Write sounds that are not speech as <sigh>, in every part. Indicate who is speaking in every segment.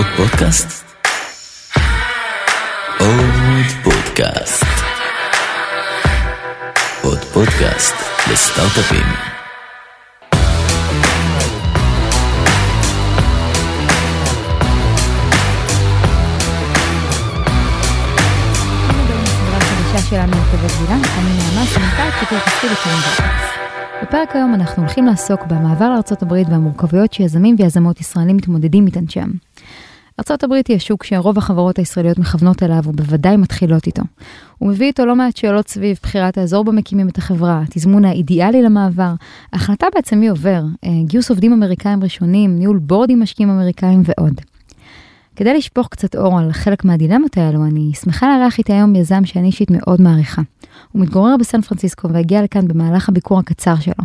Speaker 1: עוד פודקאסט? עוד פודקאסט. עוד פודקאסט לסטארט-אפים.
Speaker 2: שלנו לטובת גילן, אני נעמה סמנכ"לית פיתוח עסקי בקרן בפרק היום אנחנו הולכים לעסוק במעבר לארה"ב והמורכבויות שיזמים ויזמות ישראלים מתמודדים איתן שם. ארה"ב היא השוק שרוב החברות הישראליות מכוונות אליו ובוודאי מתחילות איתו. הוא מביא איתו לא מעט שאלות סביב בחירת האזור בו מקימים את החברה, התזמון האידיאלי למעבר, ההחלטה בעצם מי עובר, אה, גיוס עובדים אמריקאים ראשונים, ניהול בורד עם משקיעים אמריקאים ועוד. כדי לשפוך קצת אור על חלק מהדילמות האלו, אני שמחה לארח איתי היום יזם שאני אישית מאוד מעריכה. הוא מתגורר בסן פרנסיסקו והגיע לכאן במהלך הביקור הקצר שלו.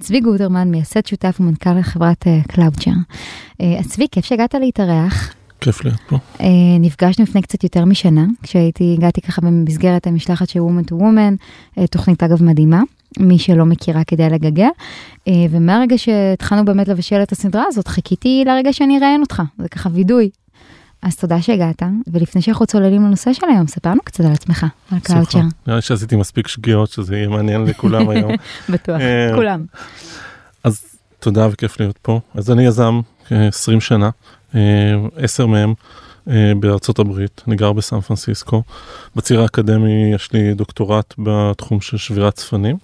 Speaker 2: צבי גוטרמן, מייסד שותף ומנכ"ל חברת קלאודשר. Uh, uh, אז צבי, כיף שהגעת להתארח.
Speaker 3: כיף להיות פה.
Speaker 2: Uh, נפגשנו לפני קצת יותר משנה, כשהייתי, הגעתי ככה במסגרת המשלחת של Woman to Woman, uh, תוכנית אגב מדהימה. מי שלא מכירה כדאי לגגל, uh, ומהרגע שהתחלנו באמת לבשל את הסדרה הזאת, חיכיתי לרגע שאני אראיין אותך, זה ככה וידוי, אז תודה שהגעת, ולפני שאנחנו צוללים לנושא של היום, ספרנו קצת על עצמך, על קלאוצ'ר.
Speaker 3: נראה לי שעשיתי מספיק שגיאות שזה יהיה מעניין לכולם היום. <laughs>
Speaker 2: בטוח, אה, כולם.
Speaker 3: אז תודה וכיף להיות פה. אז אני יזם 20 שנה, 10 אה, מהם אה, בארצות הברית, אני גר בסן פרנסיסקו. בציר האקדמי יש לי דוקטורט בתחום של שבירת צפנים,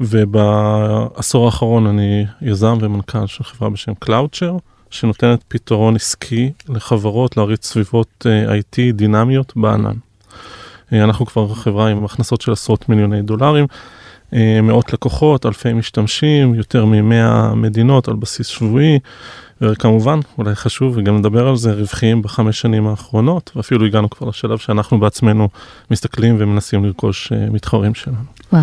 Speaker 3: ובעשור האחרון אני יזם ומנכ"ל של חברה בשם קלאוצ'ר. שנותנת פתרון עסקי לחברות להריץ סביבות אה, IT דינמיות בענן. אנחנו כבר חברה עם הכנסות של עשרות מיליוני דולרים, מאות לקוחות, אלפי משתמשים, יותר מ-100 מדינות על בסיס שבועי, וכמובן, אולי חשוב, וגם נדבר על זה, רווחיים בחמש שנים האחרונות, ואפילו הגענו כבר לשלב שאנחנו בעצמנו מסתכלים ומנסים לרכוש מתחרים שלנו. וואו.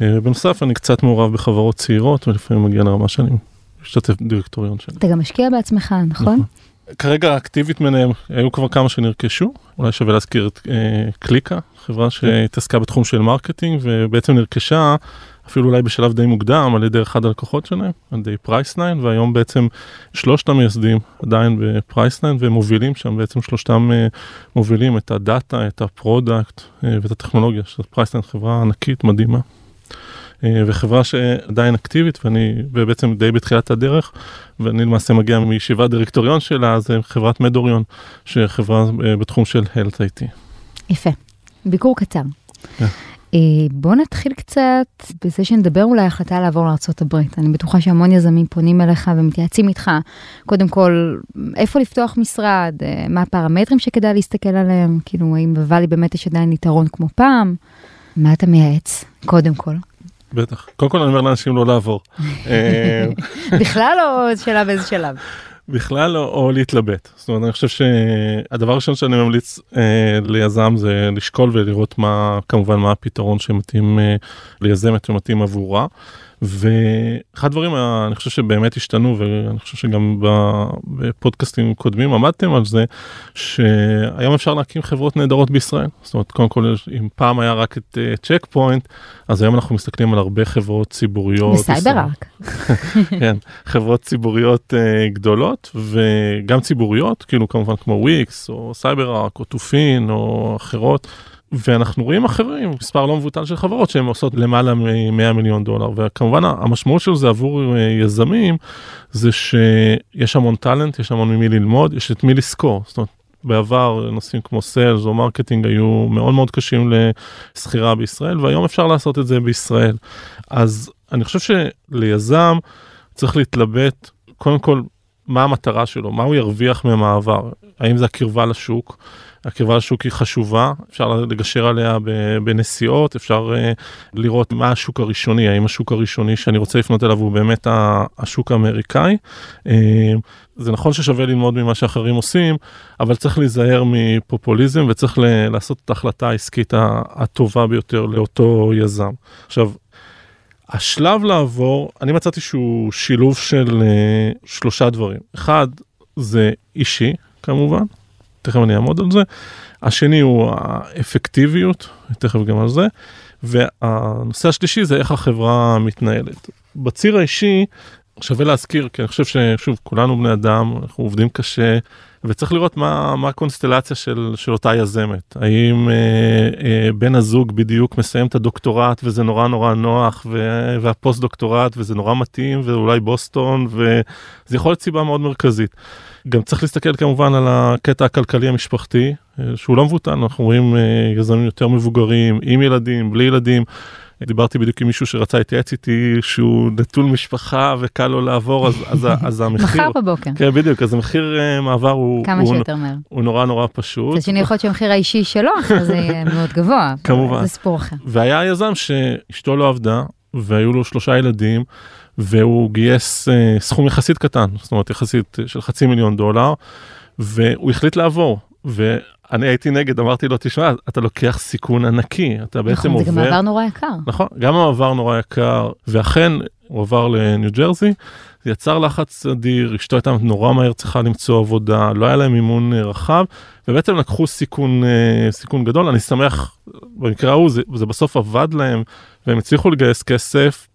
Speaker 3: בנוסף, אני קצת מעורב בחברות צעירות, ולפעמים מגיע לרמה שאני משתתף דירקטוריון שלי.
Speaker 2: אתה גם משקיע בעצמך, נכון? נכון.
Speaker 3: כרגע אקטיבית מנהם, היו כבר כמה שנרכשו, אולי שווה להזכיר את אה, קליקה, חברה שהתעסקה בתחום של marketing ובעצם נרכשה אפילו אולי בשלב די מוקדם על ידי אחד הלקוחות שלהם, על ידי Priceline, והיום בעצם שלושת המייסדים עדיין ב Priceline והם מובילים שם, בעצם שלושתם אה, מובילים את ה data, את ה product אה, ואת הטכנולוגיה, שזאת Priceline חברה ענקית מדהימה. אה, וחברה שעדיין אקטיבית ואני ובעצם די בתחילת הדרך ואני למעשה מגיע מישיבת דירקטוריון שלה זה חברת מדוריון שחברה בתחום של health IT.
Speaker 2: יפה, ביקור קצר. Yeah. אה, בוא נתחיל קצת בזה שנדבר אולי החלטה לעבור לארה"ב. אני בטוחה שהמון יזמים פונים אליך ומתייעצים איתך. קודם כל, איפה לפתוח משרד, מה הפרמטרים שכדאי להסתכל עליהם, כאילו האם בוואלי באמת יש עדיין יתרון כמו פעם, מה אתה מייעץ, קודם כל.
Speaker 3: בטח. קודם כל אני אומר לאנשים לא לעבור.
Speaker 2: אה, <laughs> בכלל או שאלה באיזה שלב?
Speaker 3: בכלל לא, או להתלבט. זאת אומרת, אני חושב שהדבר הראשון שאני ממליץ אה, ליזם זה לשקול ולראות מה, כמובן, מה הפתרון שמתאים אה, ליזמת ומתאים עבורה. ואחד הדברים אני חושב שבאמת השתנו ואני חושב שגם בפודקאסטים קודמים עמדתם על זה שהיום אפשר להקים חברות נהדרות בישראל זאת אומרת קודם כל אם פעם היה רק את צ'ק uh, פוינט אז היום אנחנו מסתכלים על הרבה חברות ציבוריות.
Speaker 2: בסייברארק. <laughs>
Speaker 3: כן חברות ציבוריות אה, גדולות וגם ציבוריות כאילו כמובן כמו וויקס או סייברארק או טאפינג'ן או אחרות. ואנחנו רואים אחרים, מספר לא מבוטל של חברות שהן עושות למעלה מ-100 מיליון דולר, וכמובן המשמעות של זה עבור אה, יזמים, זה שיש המון talent, יש המון ממי ללמוד, יש את מי לשכור. זאת אומרת, בעבר נושאים כמו sales או marketing היו מאוד מאוד קשים לשכירה בישראל, והיום אפשר לעשות את זה בישראל. אז אני חושב שליזם צריך להתלבט, קודם כל, מה המטרה שלו, מה הוא ירוויח ממעבר, האם זה הקרבה לשוק, הקרבה לשוק היא חשובה, אפשר לגשר עליה בנסיעות, אפשר uh, לראות מה השוק הראשוני, האם השוק הראשוני שאני רוצה לפנות אליו הוא באמת השוק האמריקאי. Uh, זה נכון ששווה ללמוד ממה שאחרים עושים, אבל צריך להיזהר מפופוליזם וצריך לעשות את ההחלטה העסקית הטובה ביותר לאותו יזם. עכשיו, השלב לעבור, אני מצאתי שהוא שילוב של uh, שלושה דברים. אחד, זה אישי, כמובן, תכף אני אעמוד על זה. השני הוא האפקטיביות, תכף גם על זה. והנושא השלישי זה איך החברה מתנהלת. בציר האישי, שווה להזכיר, כי אני חושב ששוב, כולנו בני אדם, אנחנו עובדים קשה, וצריך לראות מה, מה הקונסטלציה של, של אותה יזמת. האם אה, אה, בן הזוג בדיוק מסיים את הדוקטורט וזה נורא נורא נוח, ו, והפוסט דוקטורט וזה נורא מתאים, ואולי בוסטון, וזה יכול להיות סיבה מאוד מרכזית. גם צריך להסתכל כמובן על הקטע הכלכלי המשפחתי, אה, שהוא לא מבוטל, אנחנו רואים אה, יזמים יותר מבוגרים, עם ילדים, בלי ילדים. דיברתי בדיוק עם מישהו שרצה להתייעץ איתי שהוא נטול משפחה וקל לו לעבור אז אז אז <laughs> המחיר
Speaker 2: מחר בבוקר.
Speaker 3: כן בדיוק אז המחיר אה, מעבר הוא
Speaker 2: כמה
Speaker 3: הוא,
Speaker 2: שיותר מהר.
Speaker 3: הוא נורא נורא פשוט
Speaker 2: מצד שני יכול להיות שהמחיר האישי שלו אחרי זה יהיה <laughs> מאוד גבוה.
Speaker 3: כמובן.
Speaker 2: זה סיפור אחר.
Speaker 3: והיה יזם שאשתו לא עבדה והיו לו שלושה ילדים והוא גייס uh, סכום יחסית קטן זאת אומרת יחסית של חצי מיליון דולר והוא החליט לעבור. ואני הייתי נגד אמרתי לו תשמע אתה לוקח סיכון ענקי אתה בעצם
Speaker 2: נכון, זה
Speaker 3: עובר
Speaker 2: גם מעבר נורא יקר.
Speaker 3: נכון, גם המעבר נורא יקר, ואכן הוא עבר לניו ג'רזי, זה יצר לחץ אדיר, אשתו הייתה נורא מהר צריכה למצוא עבודה, לא היה להם מימון אה, רחב, ובעצם לקחו סיכון, אה, סיכון גדול, אני שמח, במקרה ההוא זה, זה בסוף עבד להם, והם הצליחו לגייס כסף,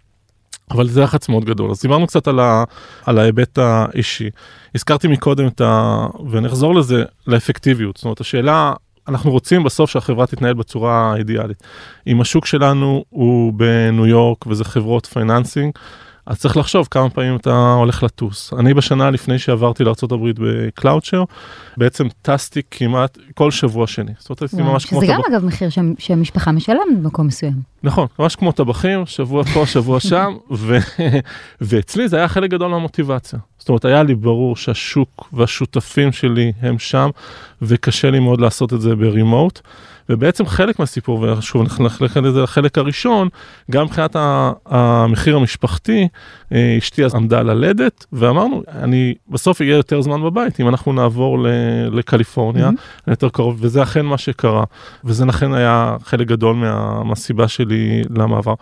Speaker 3: אבל זה לחץ מאוד גדול. אז דיברנו קצת על, ה, על ההיבט האישי. הזכרתי מקודם את ה... ונחזור לזה, לאפקטיביות. זאת אומרת, השאלה, אנחנו רוצים בסוף שהחברה תתנהל בצורה אידיאלית. אם השוק שלנו הוא בניו יורק וזה חברות financing, אז צריך לחשוב כמה פעמים אתה הולך לטוס. אני בשנה לפני שעברתי לארה"ב ב CloudShare, בעצם טסתי כמעט כל שבוע שני. זאת אומרת, עשיתי ממש כמו
Speaker 2: שזה גם אגב מחיר שה- שהמשפחה משלמת במקום מסוים.
Speaker 3: נכון, ממש כמו טבחים, שבוע פה, שבוע שם. <laughs> ואצלי זה היה חלק גדול מהמוטיבציה. זאת אומרת, היה לי ברור שהשוק והשותפים שלי הם שם, וקשה לי מאוד לעשות את זה ברימוט. ובעצם חלק מהסיפור, ושוב נחלק את זה לחלק הראשון, גם מבחינת המחיר המשפחתי, אה, אשתי אז עמדה ללדת, ואמרנו, אני בסוף יהיה יותר זמן בבית אם אנחנו נעבור לקליפורניה,
Speaker 2: Mhm.
Speaker 3: יותר קרוב, וזה אכן מה שקרה, וזה אכן היה חלק גדול מה, מהסיבה שלי למעבר.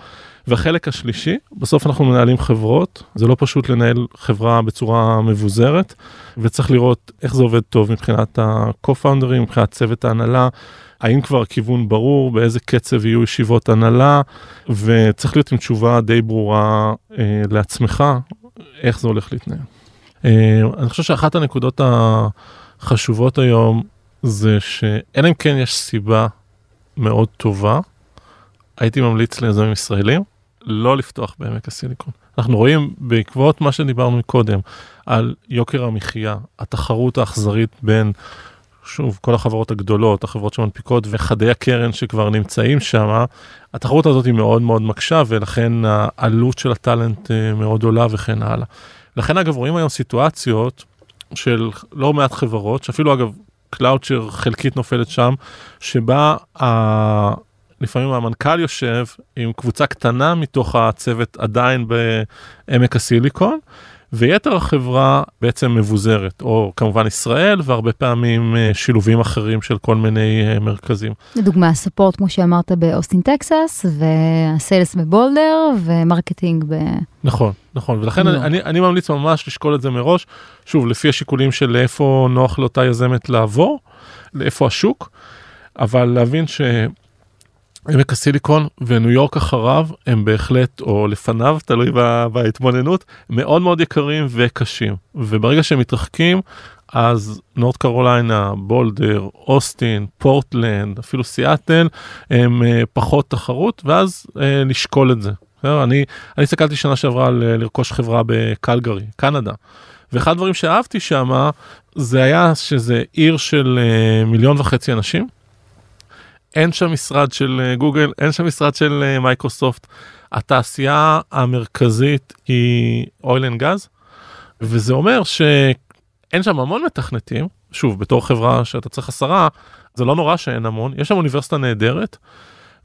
Speaker 3: והחלק השלישי, בסוף אנחנו מנהלים חברות, זה לא פשוט לנהל חברה בצורה מבוזרת, וצריך לראות איך זה עובד טוב מבחינת ה-co-founders, מבחינת צוות ההנהלה, האם כבר כיוון ברור, באיזה קצב יהיו ישיבות הנהלה, וצריך להיות עם תשובה די ברורה אה, לעצמך, איך זה הולך להתנהל. אה, אני חושב שאחת הנקודות החשובות היום זה שאלא אם כן יש סיבה מאוד טובה, הייתי ממליץ ליזמים ישראלים לא לפתוח בעמק הסיליקון. אנחנו רואים בעקבות מה שדיברנו קודם על יוקר המחיה, התחרות האכזרית בין, שוב, כל החברות הגדולות, החברות שמנפיקות וחדי הקרן שכבר נמצאים שם, התחרות הזאת היא מאוד מאוד מקשה ולכן העלות של הטאלנט אה, מאוד עולה וכן הלאה. לכן אגב רואים היום סיטואציות של לא מעט חברות, שאפילו אגב קלאוצ'ר חלקית נופלת שם, שבה. לפעמים המנכ"ל יושב עם קבוצה קטנה מתוך הצוות עדיין בעמק הסיליקון, ויתר החברה בעצם מבוזרת, או כמובן ישראל, והרבה פעמים אה, שילובים אחרים של כל מיני אה, מרכזים.
Speaker 2: לדוגמה, ספורט, כמו שאמרת, באוסטין, טקסס, וה sales בבולדר, ו marketing ב...
Speaker 3: נכון, נכון, ולכן. אני, אני, אני ממליץ ממש לשקול את זה מראש, שוב, לפי השיקולים של איפה נוח לאותה יזמת לעבור, לאיפה השוק, אבל להבין ש... עמק הסיליקון וניו יורק אחריו הם בהחלט או לפניו תלוי בהתבוננות מאוד מאוד יקרים וקשים וברגע שהם מתרחקים אז נורד קרוליינה בולדר אוסטין פורטלנד אפילו סיאטל הם אה, פחות תחרות ואז אה, לשקול את זה. אני אני הסתכלתי שנה שעברה על אה, לרכוש חברה בקלגרי קנדה. ואחד הדברים שאהבתי שמה זה היה שזה עיר של אה, מיליון וחצי אנשים. אין שם משרד של אה, גוגל, אין שם משרד של אה, מייקרוסופט. התעשייה המרכזית היא oil and gas, וזה אומר שאין שם המון מתכנתים, שוב, בתור חברה שאתה צריך עשרה, זה לא נורא שאין המון, יש שם אוניברסיטה נהדרת,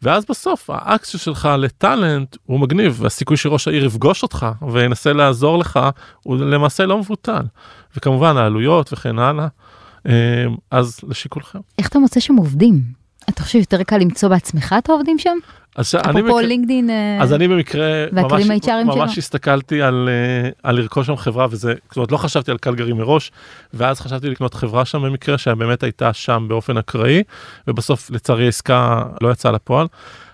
Speaker 3: ואז בסוף האקסיה שלך לטאלנט הוא מגניב, והסיכוי שראש העיר יפגוש אותך וינסה לעזור לך הוא למעשה לא מבוטל. וכמובן העלויות וכן הלאה, אה, אז לשיקולכם.
Speaker 2: איך אתה מוצא שם עובדים? אתה חושב יותר קל למצוא בעצמך את העובדים שם?
Speaker 3: אז שאני
Speaker 2: אפרופו לינקדאין, אה,
Speaker 3: אז אני במקרה ממש, ממש. הסתכלתי על, אה, על לרכוש שם חברה וזה, זאת אומרת לא חשבתי על קלגרי מראש, ואז חשבתי לקנות חברה שם במקרה שבאמת הייתה שם באופן אקראי, ובסוף לצערי העסקה לא יצאה לפועל,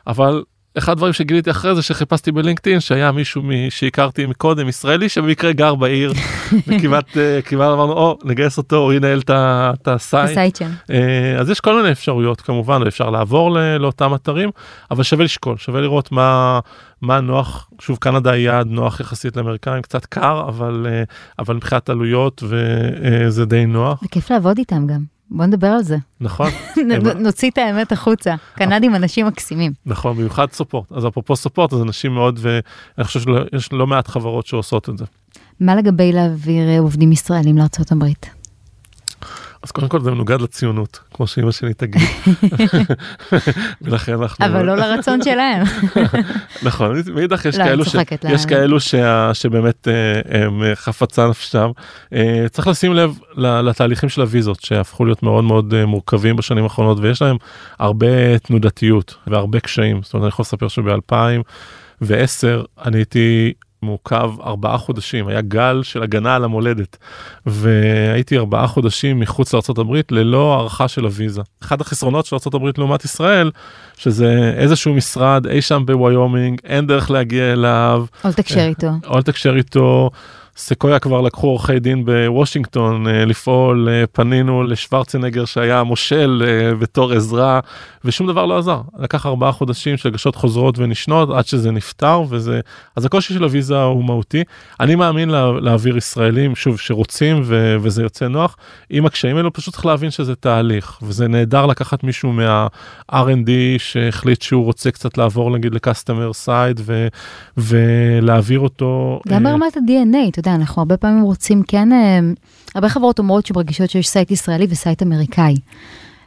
Speaker 3: אבל אחד הדברים שגיליתי אחרי זה שחיפשתי בלינקדאין שהיה מישהו מ- שהכרתי מקודם ישראלי שבמקרה גר בעיר <laughs> וכמעט אה, כמעט אמרנו או נגייס אותו הוא ינהל את ה
Speaker 2: site. שם.
Speaker 3: אה, אז יש כל מיני אפשרויות כמובן אפשר לעבור לאותם אתרים אבל שווה לשקול שווה לראות מה מה נוח שוב קנדה היא יעד נוח יחסית לאמריקאים קצת קר אבל אה, אבל מבחינת עלויות וזה די נוח
Speaker 2: וכיף לעבוד איתם גם. בוא נדבר על זה.
Speaker 3: נכון <laughs>
Speaker 2: נוציא את האמת החוצה. קנדים אנשים מקסימים.
Speaker 3: נכון במיוחד סופורט אז אפרופו סופורט אז אנשים מאוד ואני חושב שיש לא מעט חברות שעושות את זה.
Speaker 2: מה לגבי להעביר אה, עובדים ישראלים הברית?
Speaker 3: אז קודם כל זה מנוגד לציונות כמו שאמא שלי תגיד. <laughs> ולכן אנחנו
Speaker 2: אבל לא לרצון שלהם. <laughs>
Speaker 3: נכון מאידך יש
Speaker 2: לא,
Speaker 3: כאלו ש...
Speaker 2: לא.
Speaker 3: יש כאלו שה... שבאמת אה, הם אה, חפצה נפשם אה, צריך לשים לב לתהליכים של הוויזות שהפכו להיות מאוד מאוד מורכבים בשנים האחרונות ויש להם הרבה תנודתיות והרבה קשיים זאת אומרת אני יכול לספר שב-2010 אני הייתי מעוכב ארבעה חודשים היה גל של הגנה על המולדת והייתי ארבעה חודשים מחוץ לארה"ב ללא הערכה של הוויזה. אחד החסרונות של ארה"ב לעומת ישראל שזה איזשהו משרד אי שם בוויומינג אין דרך להגיע אליו
Speaker 2: או לתקשר איתו.
Speaker 3: או לתקשר איתו. סקויה כבר לקחו עורכי דין בוושינגטון אה, לפעול, אה, פנינו לשוורצנגר שהיה מושל אה, בתור עזרה ושום דבר לא עזר. לקח ארבעה חודשים של הגשות חוזרות ונשנות עד שזה נפתר וזה, אז הקושי של הוויזה הוא מהותי. אני מאמין לה, להעביר ישראלים, שוב, שרוצים ו, וזה יוצא נוח. עם הקשיים האלו פשוט צריך להבין שזה תהליך וזה נהדר לקחת מישהו מה-R&D שהחליט שהוא רוצה קצת לעבור נגיד לקסטומר סייד ו, ולהעביר אותו.
Speaker 2: גם
Speaker 3: אה,
Speaker 2: ברמת ה-DNA, אתה יודע, אנחנו הרבה פעמים רוצים כן, אה, הרבה חברות אומרות שמרגישות שיש site ישראלי ו site אמריקאי.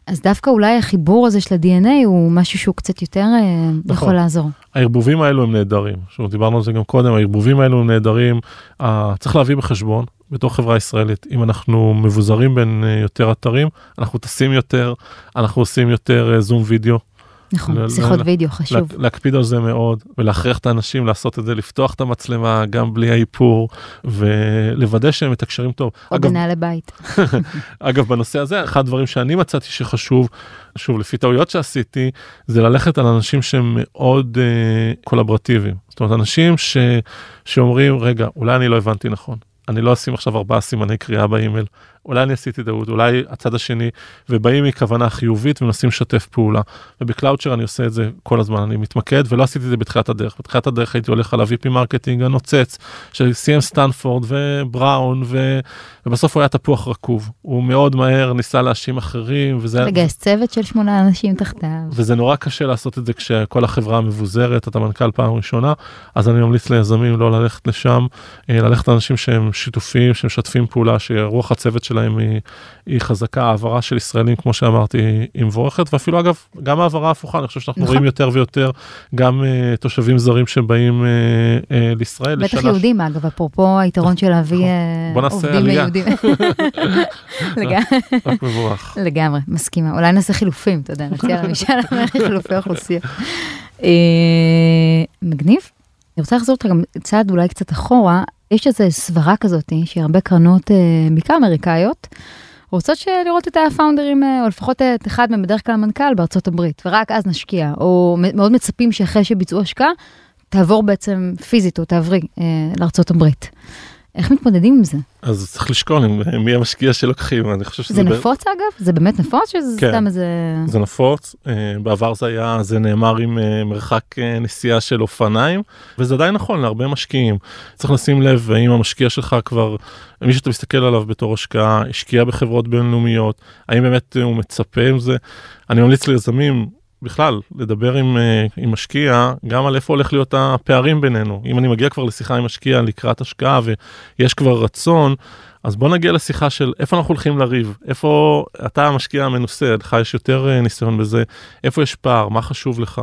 Speaker 2: אז דווקא אולי החיבור הזה של ה-DNA הוא משהו שהוא קצת יותר אה,
Speaker 3: נכון.
Speaker 2: יכול לעזור.
Speaker 3: הערבובים האלו הם נהדרים, שוב דיברנו על זה גם קודם, הערבובים האלו הם נהדרים, uh, צריך להביא בחשבון בתור חברה ישראלית, אם אנחנו מבוזרים בין uh, יותר אתרים, אנחנו טסים יותר, אנחנו עושים יותר uh, זום וידאו,
Speaker 2: נכון,
Speaker 3: לא-
Speaker 2: שיחות
Speaker 3: לא-
Speaker 2: וידאו חשוב.
Speaker 3: לה, להקפיד על זה מאוד, ולהכריח את האנשים לעשות את זה, לפתוח את המצלמה גם בלי האיפור, ולוודא שהם מתקשרים טוב.
Speaker 2: או
Speaker 3: אגב,
Speaker 2: בנעלי בית. <laughs>
Speaker 3: אגב, בנושא הזה, אחד הדברים שאני מצאתי שחשוב, שוב, לפי טעויות שעשיתי, זה ללכת על אנשים שהם מאוד אה, קולברטיביים. זאת אומרת, אנשים ש, שאומרים, רגע, אולי אני לא הבנתי נכון. אני לא אשים עכשיו ארבעה סימני קריאה באימייל, אולי אני עשיתי טעות, אולי הצד השני, ובאים מכוונה חיובית ומנסים לשתף פעולה. ובקלאוצ'ר אני עושה את זה כל הזמן, אני מתמקד, ולא עשיתי את זה בתחילת הדרך. בתחילת הדרך הייתי הולך על ה-VP marketing הנוצץ, של סיים סטנפורד ובראון, ו... ובסוף הוא היה תפוח רקוב. הוא מאוד מהר ניסה להאשים אחרים, וזה...
Speaker 2: לגייס צוות של שמונה אנשים תחתיו.
Speaker 3: וזה נורא קשה לעשות את זה כשכל החברה מבוזרת, אתה מנכ"ל פעם ראשונה, אז אני ממליץ ליזמים לא ללכת לשם, אה, ללכת לאנשים שהם שיתופים, שמשתפים פעולה, שרוח הצוות שלהם היא, היא חזקה, העברה של ישראלים, כמו שאמרתי, היא מבורכת, ואפילו אגב, גם העברה הפוכה, אני חושב שאנחנו
Speaker 2: נכון.
Speaker 3: רואים יותר ויותר גם uh, תושבים זרים שבאים uh, uh, לישראל.
Speaker 2: בטח
Speaker 3: לשנה-
Speaker 2: יהודים אגב, אפרופו היתרון של להביא
Speaker 3: נכון.
Speaker 2: עובדים
Speaker 3: עלייה.
Speaker 2: ליהודים. <laughs>
Speaker 3: רק מבורך.
Speaker 2: לגמרי, מסכימה. אולי נעשה חילופים, אתה יודע, נציע <laughs> למשל חילופי אוכלוסייה. מגניב. אני רוצה לחזור אותך גם צעד אולי קצת אחורה. יש איזו סברה כזאת, שהרבה קרנות, אה, בעיקר אמריקאיות, רוצות לראות את הפאונדרים, אה, או לפחות את אחד מהם, בדרך כלל המנכ"ל בארצות הברית, ורק אז נשקיע, או מאוד מצפים שאחרי שביצעו השקעה, תעבור בעצם פיזית או תעברי אה, לארצות הברית. איך מתמודדים עם זה?
Speaker 3: אז צריך לשקול עם- מי המשקיע שלוקחים, אני חושב שזה...
Speaker 2: זה נפוץ אגב? זה באמת נפוץ שזה
Speaker 3: כן.
Speaker 2: סתם איזה...
Speaker 3: זה נפוץ, אה, בעבר זה היה, זה נאמר עם אה, מרחק אה, נסיעה של אופניים, וזה עדיין נכון להרבה משקיעים. צריך לשים לב האם המשקיע שלך כבר, מי שאתה מסתכל עליו בתור השקעה, השקיע בחברות בינלאומיות, האם באמת הוא מצפה עם זה. אני ממליץ ליזמים בכלל לדבר עם, אה, עם משקיע גם על איפה הולך להיות הפערים בינינו. אם אני מגיע כבר לשיחה עם משקיע לקראת השקעה ויש כבר רצון, אז בוא נגיע לשיחה של איפה אנחנו הולכים לריב, איפה אתה המשקיע המנוסה, לך יש יותר אה, ניסיון בזה, איפה יש פער, מה חשוב לך.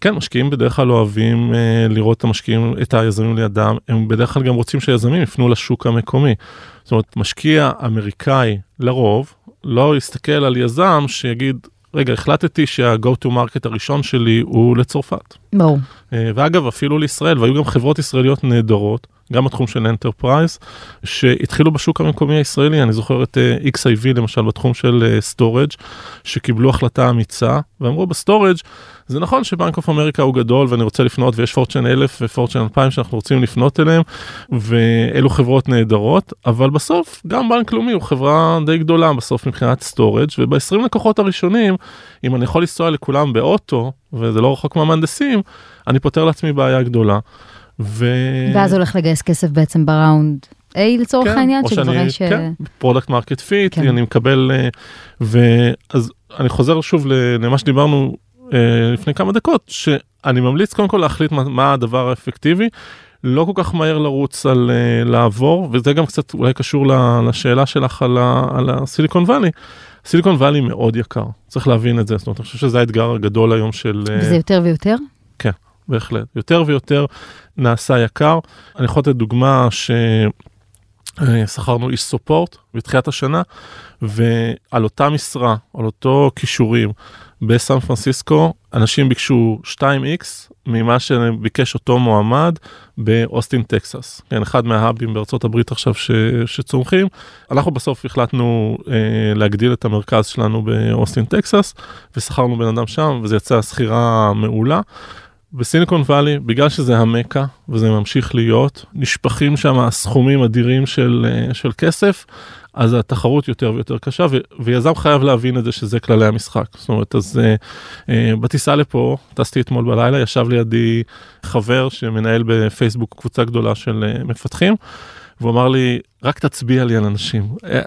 Speaker 3: כן, משקיעים בדרך כלל אוהבים אה, לראות את המשקיעים, את היזמים לידם, הם בדרך כלל גם רוצים שהיזמים יפנו לשוק המקומי. זאת אומרת, משקיע אמריקאי לרוב לא יסתכל על יזם שיגיד, רגע, החלטתי שה-go to market הראשון שלי הוא לצרפת.
Speaker 2: ברור.
Speaker 3: אה, ואגב, אפילו לישראל, והיו גם חברות ישראליות נהדרות, גם בתחום של enterprise, שהתחילו בשוק המקומי הישראלי, אני זוכר את אה, XIV למשל בתחום של storage, שקיבלו החלטה אמיצה, ואמרו ב storage, זה נכון שבנק אוף אמריקה הוא גדול ואני רוצה לפנות ויש Fortune 1000 ו Fortune 2000 שאנחנו רוצים לפנות אליהם, ואלו חברות נהדרות, אבל בסוף גם בנק לאומי הוא חברה די גדולה בסוף מבחינת storage, וב-20 לקוחות הראשונים, אם אני יכול לנסוע לכולם באוטו, וזה לא רחוק מהמהנדסים, אני פותר לעצמי בעיה גדולה. ו...
Speaker 2: ואז הולך לגייס כסף בעצם ב round A לצורך
Speaker 3: כן,
Speaker 2: העניין, שכבר יש...
Speaker 3: כן, product market fit,
Speaker 2: כן.
Speaker 3: אני מקבל, אה, ואז אני חוזר שוב למה שדיברנו אה, לפני כמה דקות, שאני ממליץ קודם כל להחליט מה, מה הדבר האפקטיבי, לא כל כך מהר לרוץ על אה, לעבור, וזה גם קצת אולי קשור לשאלה שלך על, ה- על הסיליקון וואלי. סיליקון וואלי מאוד יקר, צריך להבין את זה, זאת אומרת, אני חושב שזה האתגר הגדול היום של...
Speaker 2: וזה יותר ויותר?
Speaker 3: בהחלט. יותר ויותר נעשה יקר. אני יכול לתת דוגמה ששכרנו איש סופורט בתחילת השנה, ועל אותה משרה, על אותו כישורים בסן פרנסיסקו, אנשים ביקשו 2x ממה שביקש אותו מועמד באוסטין טקסס. כן, אחד מההאבים בארצות הברית עכשיו ש, שצומחים. אנחנו בסוף החלטנו אה, להגדיל את המרכז שלנו באוסטין טקסס, ושכרנו בן אדם שם, וזה יצא שכירה מעולה. בסיליקון וואלי, בגלל שזה המקה, וזה ממשיך להיות, נשפכים שם סכומים אדירים של, אה, של כסף, אז התחרות יותר ויותר קשה, ו- ויזם חייב להבין את זה שזה כללי המשחק. זאת אומרת, אז אה, אה, בטיסה לפה, טסתי אתמול בלילה, ישב לידי חבר שמנהל בפייסבוק קבוצה גדולה של אה, מפתחים, והוא אמר לי, רק תצביע לי על אנשים. אה,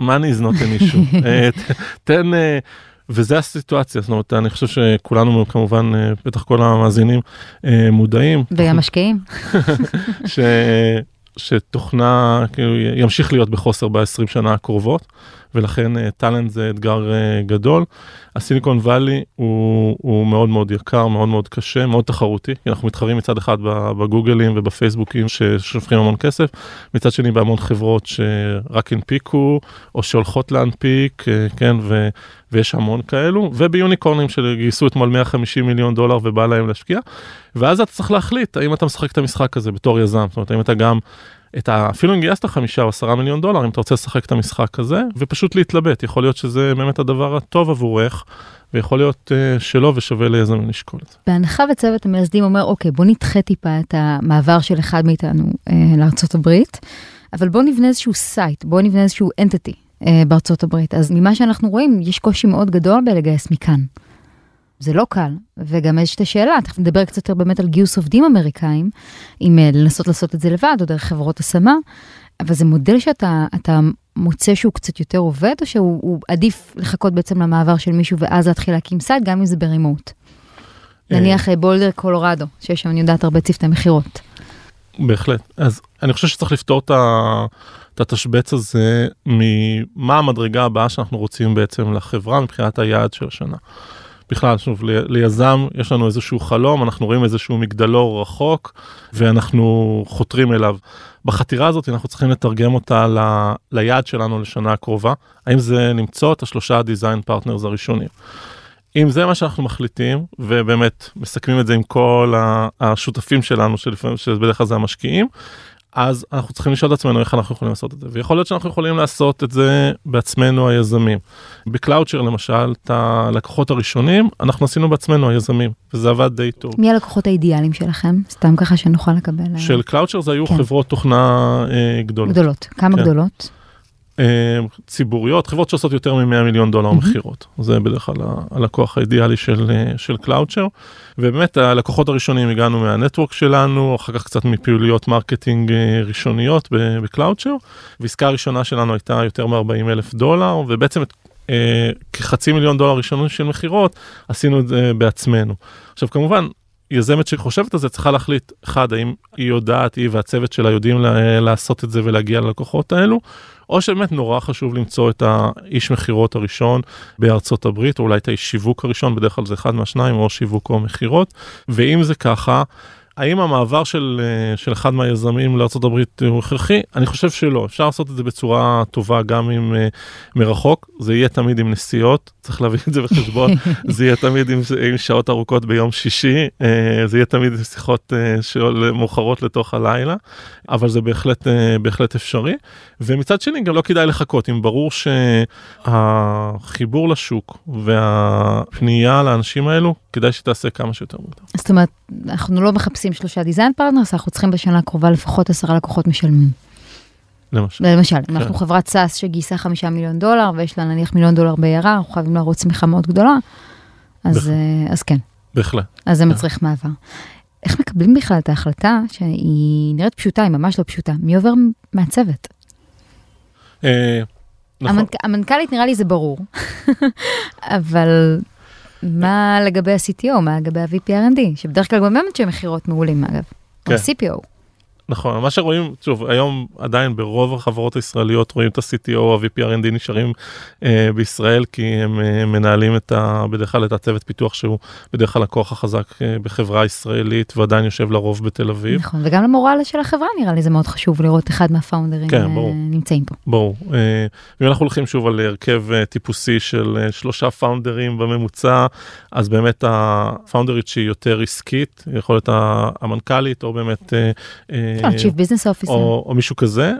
Speaker 3: money is not an issue. אה, תן... וזה הסיטואציה, זאת אומרת, אני חושב שכולנו כמובן, אה, בטח כל המאזינים אה, מודעים.
Speaker 2: והמשקיעים? <laughs>
Speaker 3: ש... שתוכנה כאילו ימשיך להיות בחוסר ב-20 שנה הקרובות, ולכן אה, טאלנט זה אתגר אה, גדול. הסיליקון וואלי הוא, הוא מאוד מאוד יקר, מאוד מאוד קשה, מאוד תחרותי, כי אנחנו מתחרים מצד אחד בגוגלים ובפייסבוקים ששופכים המון כסף, מצד שני בהמון חברות שרק הנפיקו, או שהולכות להנפיק, אה, כן, ו... ויש המון כאלו, וביוניקורנים שגייסו אתמול 150 מיליון דולר ובא להם להשקיע, ואז אתה צריך להחליט האם אתה משחק את המשחק הזה בתור יזם, זאת אומרת, האם אתה גם, את ה... אפילו אם גייסת חמישה או עשרה מיליון דולר, אם אתה רוצה לשחק את המשחק הזה, ופשוט להתלבט, יכול להיות שזה באמת הדבר הטוב עבורך, ויכול להיות uh, שלא ושווה ליזמים לשקול את זה.
Speaker 2: בהנחה וצוות המייסדים אומר, אוקיי, בוא נדחה טיפה את המעבר של אחד מאיתנו אה, לארצות הברית, אבל בוא נבנה איזשהו site, בוא נבנה איזשהו entity אה, בארצות הברית. אז ממה שאנחנו רואים, יש קושי מאוד גדול בלגייס מכאן. זה לא קל, וגם יש את השאלה, תכף נדבר קצת יותר באמת על גיוס עובדים אמריקאים, אם אה, לנסות לעשות את זה לבד או דרך חברות השמה, אבל זה מודל שאתה אתה מוצא שהוא קצת יותר עובד, או שהוא הוא עדיף לחכות בעצם למעבר של מישהו ואז להתחיל להקים site, גם אם זה ב remote. נניח אה, בולדר קולורדו, שיש שם, אני יודעת, הרבה צוותי מכירות.
Speaker 3: בהחלט. אז אני חושב שצריך לפתור את ה- את התשבץ הזה ממה המדרגה הבאה שאנחנו רוצים בעצם לחברה מבחינת היעד של השנה. בכלל, שוב, ליזם יש לנו איזשהו חלום, אנחנו רואים איזשהו מגדלור רחוק ואנחנו חותרים אליו. בחתירה הזאת אנחנו צריכים לתרגם אותה ל- ליעד שלנו לשנה הקרובה, האם זה למצוא את השלושה design partners הראשונים. אם זה מה שאנחנו מחליטים, ובאמת מסכמים את זה עם כל השותפים שלנו, שלפעמים, שבדרך כלל זה המשקיעים, אז אנחנו צריכים לשאול את עצמנו איך אנחנו יכולים לעשות את זה. ויכול להיות שאנחנו יכולים לעשות את זה בעצמנו היזמים. בקלאוצ'ר למשל, את הלקוחות הראשונים, אנחנו עשינו בעצמנו היזמים, וזה עבד די טוב.
Speaker 2: מי הלקוחות האידיאליים שלכם? סתם ככה שנוכל לקבל... אה,
Speaker 3: של קלאוצ'ר זה היו
Speaker 2: כן.
Speaker 3: חברות תוכנה אה, גדולות.
Speaker 2: גדולות. כמה
Speaker 3: כן.
Speaker 2: גדולות?
Speaker 3: אה, ציבוריות, חברות שעושות יותר מ-100 מיליון דולר. מכירות. זה בדרך כלל הלקוח האידיאלי של, אה, של קלאוצ'ר. ובאמת הלקוחות הראשונים הגענו מה network שלנו, אחר כך קצת מפעילויות marketing אה, ראשוניות ב- בקלאוצ'ר. ועסקה הראשונה שלנו הייתה יותר מ-40 אלף דולר, ובעצם את, אה, כחצי מיליון דולר ראשונים של מכירות, עשינו את זה בעצמנו. עכשיו כמובן, יזמת שחושבת על זה צריכה להחליט, אחד, האם היא יודעת, היא והצוות שלה יודעים לה- לעשות את זה ולהגיע ללקוחות האלו, או שבאמת נורא חשוב למצוא את האיש מכירות הראשון בארצות הברית, או אולי את האיש שיווק הראשון, בדרך כלל זה אחד מהשניים, או שיווק או מכירות, ואם זה ככה, האם המעבר של, אה, של אחד מהיזמים לארה"ב הוא הכרחי? אני חושב שלא. אפשר לעשות את זה בצורה טובה גם עם אה, מרחוק. זה יהיה תמיד עם נסיעות, צריך להביא את זה בחשבון. <laughs> זה יהיה תמיד עם, עם שעות ארוכות ביום שישי, אה, זה יהיה תמיד עם שיחות מאוחרות לתוך הלילה, אבל זה בהחלט, בהחלט אפשרי. ומצד שני גם לא כדאי לחכות, אם ברור שהחיבור לשוק והפנייה לאנשים האלו, כדאי שתעשה כמה שיותר מוקדם.
Speaker 2: זאת אומרת, אנחנו לא מחפשים שלושה design partners, אנחנו צריכים בשנה הקרובה לפחות עשרה לקוחות משלמים.
Speaker 3: למשל.
Speaker 2: למשל, אם כן. אנחנו חברת SaaS שגייסה חמישה מיליון דולר ויש לה נניח מיליון דולר ב- ARR, אנחנו חייבים להראות צמיחה מאוד גדולה, אז, אה, אז כן.
Speaker 3: בהחלט.
Speaker 2: אז זה כן. מצריך מעבר. איך מקבלים בכלל את ההחלטה שהיא נראית פשוטה, היא ממש לא פשוטה, מי עובר מהצוות?
Speaker 3: אה, נכון.
Speaker 2: המנכ"לית נראה לי זה ברור, <laughs> אבל מה לגבי ה-CTO, מה לגבי ה-VP R&D, שבדרך כלל גם הם אנשי מכירות מעולים אגב, כן. או CPO.
Speaker 3: נכון, מה שרואים, שוב, היום עדיין ברוב החברות הישראליות רואים את ה-CTO, ה-VP R&D נשארים אה, בישראל, כי הם אה, מנהלים את ה, בדרך כלל את הצוות פיתוח שהוא בדרך כלל הכוח החזק אה, בחברה ישראלית ועדיין יושב לרוב בתל אביב.
Speaker 2: נכון, וגם למורל של החברה נראה לי זה מאוד חשוב לראות אחד מהפאונדרים כן, אה, נמצאים פה.
Speaker 3: ברור, אה, אם אנחנו הולכים שוב על הרכב אה, טיפוסי של אה, שלושה פאונדרים בממוצע, אז באמת הפאונדרית שהיא יותר עסקית, יכול להיות המנכ"לית או באמת... אה,
Speaker 2: אה Chief Business Officer.
Speaker 3: או, או מישהו כזה,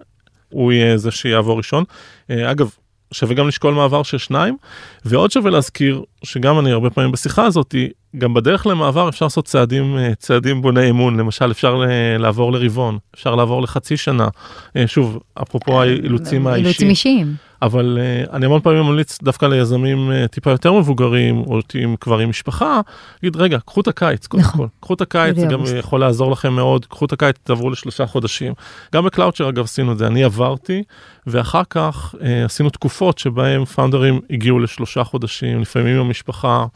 Speaker 3: הוא יהיה זה שיעבור ראשון. אה, אגב, שווה גם לשקול מעבר של שניים, ועוד שווה להזכיר שגם אני הרבה פעמים בשיחה הזאת, גם בדרך למעבר אפשר לעשות צעדים, אה, צעדים בוני אמון, למשל אפשר לעבור לרבעון, אפשר לעבור לחצי שנה, שוב, אפרופו האילוצים האישיים.
Speaker 2: אילוצים אישיים.
Speaker 3: אבל אני המון פעמים ממליץ דווקא ליזמים טיפה יותר מבוגרים, או עם, כבר עם משפחה, להגיד, רגע, קחו את הקיץ, קודם נכון. כל. קחו את הקיץ, זה גם יכול לעזור לכם מאוד, קחו את הקיץ, תעברו לשלושה חודשים. גם בקלאוצ'ר אגב עשינו את זה, אני עברתי, ואחר כך עשינו תקופות שבהם פאונדרים הגיעו לשלושה חודשים, לפעמים עם המשפחה,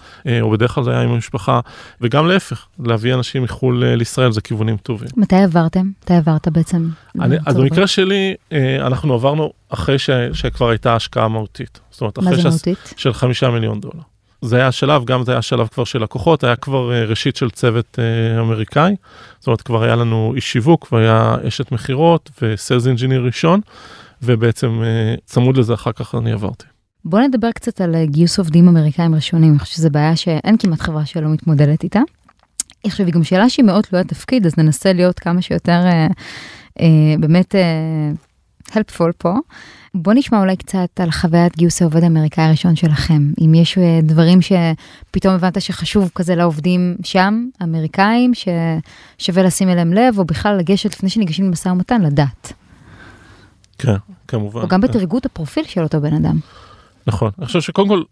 Speaker 3: או בדרך כלל זה היה עם המשפחה, וגם להפך, להביא אנשים מחו"ל uh, לישראל זה כיוונים טובים.
Speaker 2: מתי עברתם? מתי עברת בעצם?
Speaker 3: אני, אז במקרה שלי, uh, אנחנו עברנו אחרי ש, שכבר הייתה השקעה מהותית. זאת אומרת,
Speaker 2: אחרי
Speaker 3: מה
Speaker 2: זה מהותית?
Speaker 3: של חמישה מיליון דולר. זה היה שלב, גם זה היה שלב כבר של לקוחות, היה כבר uh, ראשית של צוות אמריקאי, זאת אומרת כבר היה לנו איש שיווק, והיה אשת מכירות ו sales engineer ראשון, ובעצם צמוד לזה אחר כך אני עברתי.
Speaker 2: בוא נדבר קצת על גיוס עובדים אמריקאים ראשונים, אני חושבת שזו בעיה שאין כמעט חברה שלא מתמודדת איתה. עכשיו, היא גם שאלה שהיא מאוד תלוית תפקיד, אז ננסה להיות כמה שיותר אה, אה, באמת אה, helpful פה. בוא נשמע אולי קצת על חוויית גיוס העובד האמריקאי הראשון שלכם. אם יש אה, דברים שפתאום הבנת שחשוב כזה לעובדים שם, אמריקאים, ששווה לשים אליהם לב, או בכלל לגשת לפני שניגשים למשא ומתן, לדעת.
Speaker 3: כן, כמובן.
Speaker 2: או גם בתרגות הפרופיל של אותו בן אדם.
Speaker 3: נכון, אני חושב שקודם כל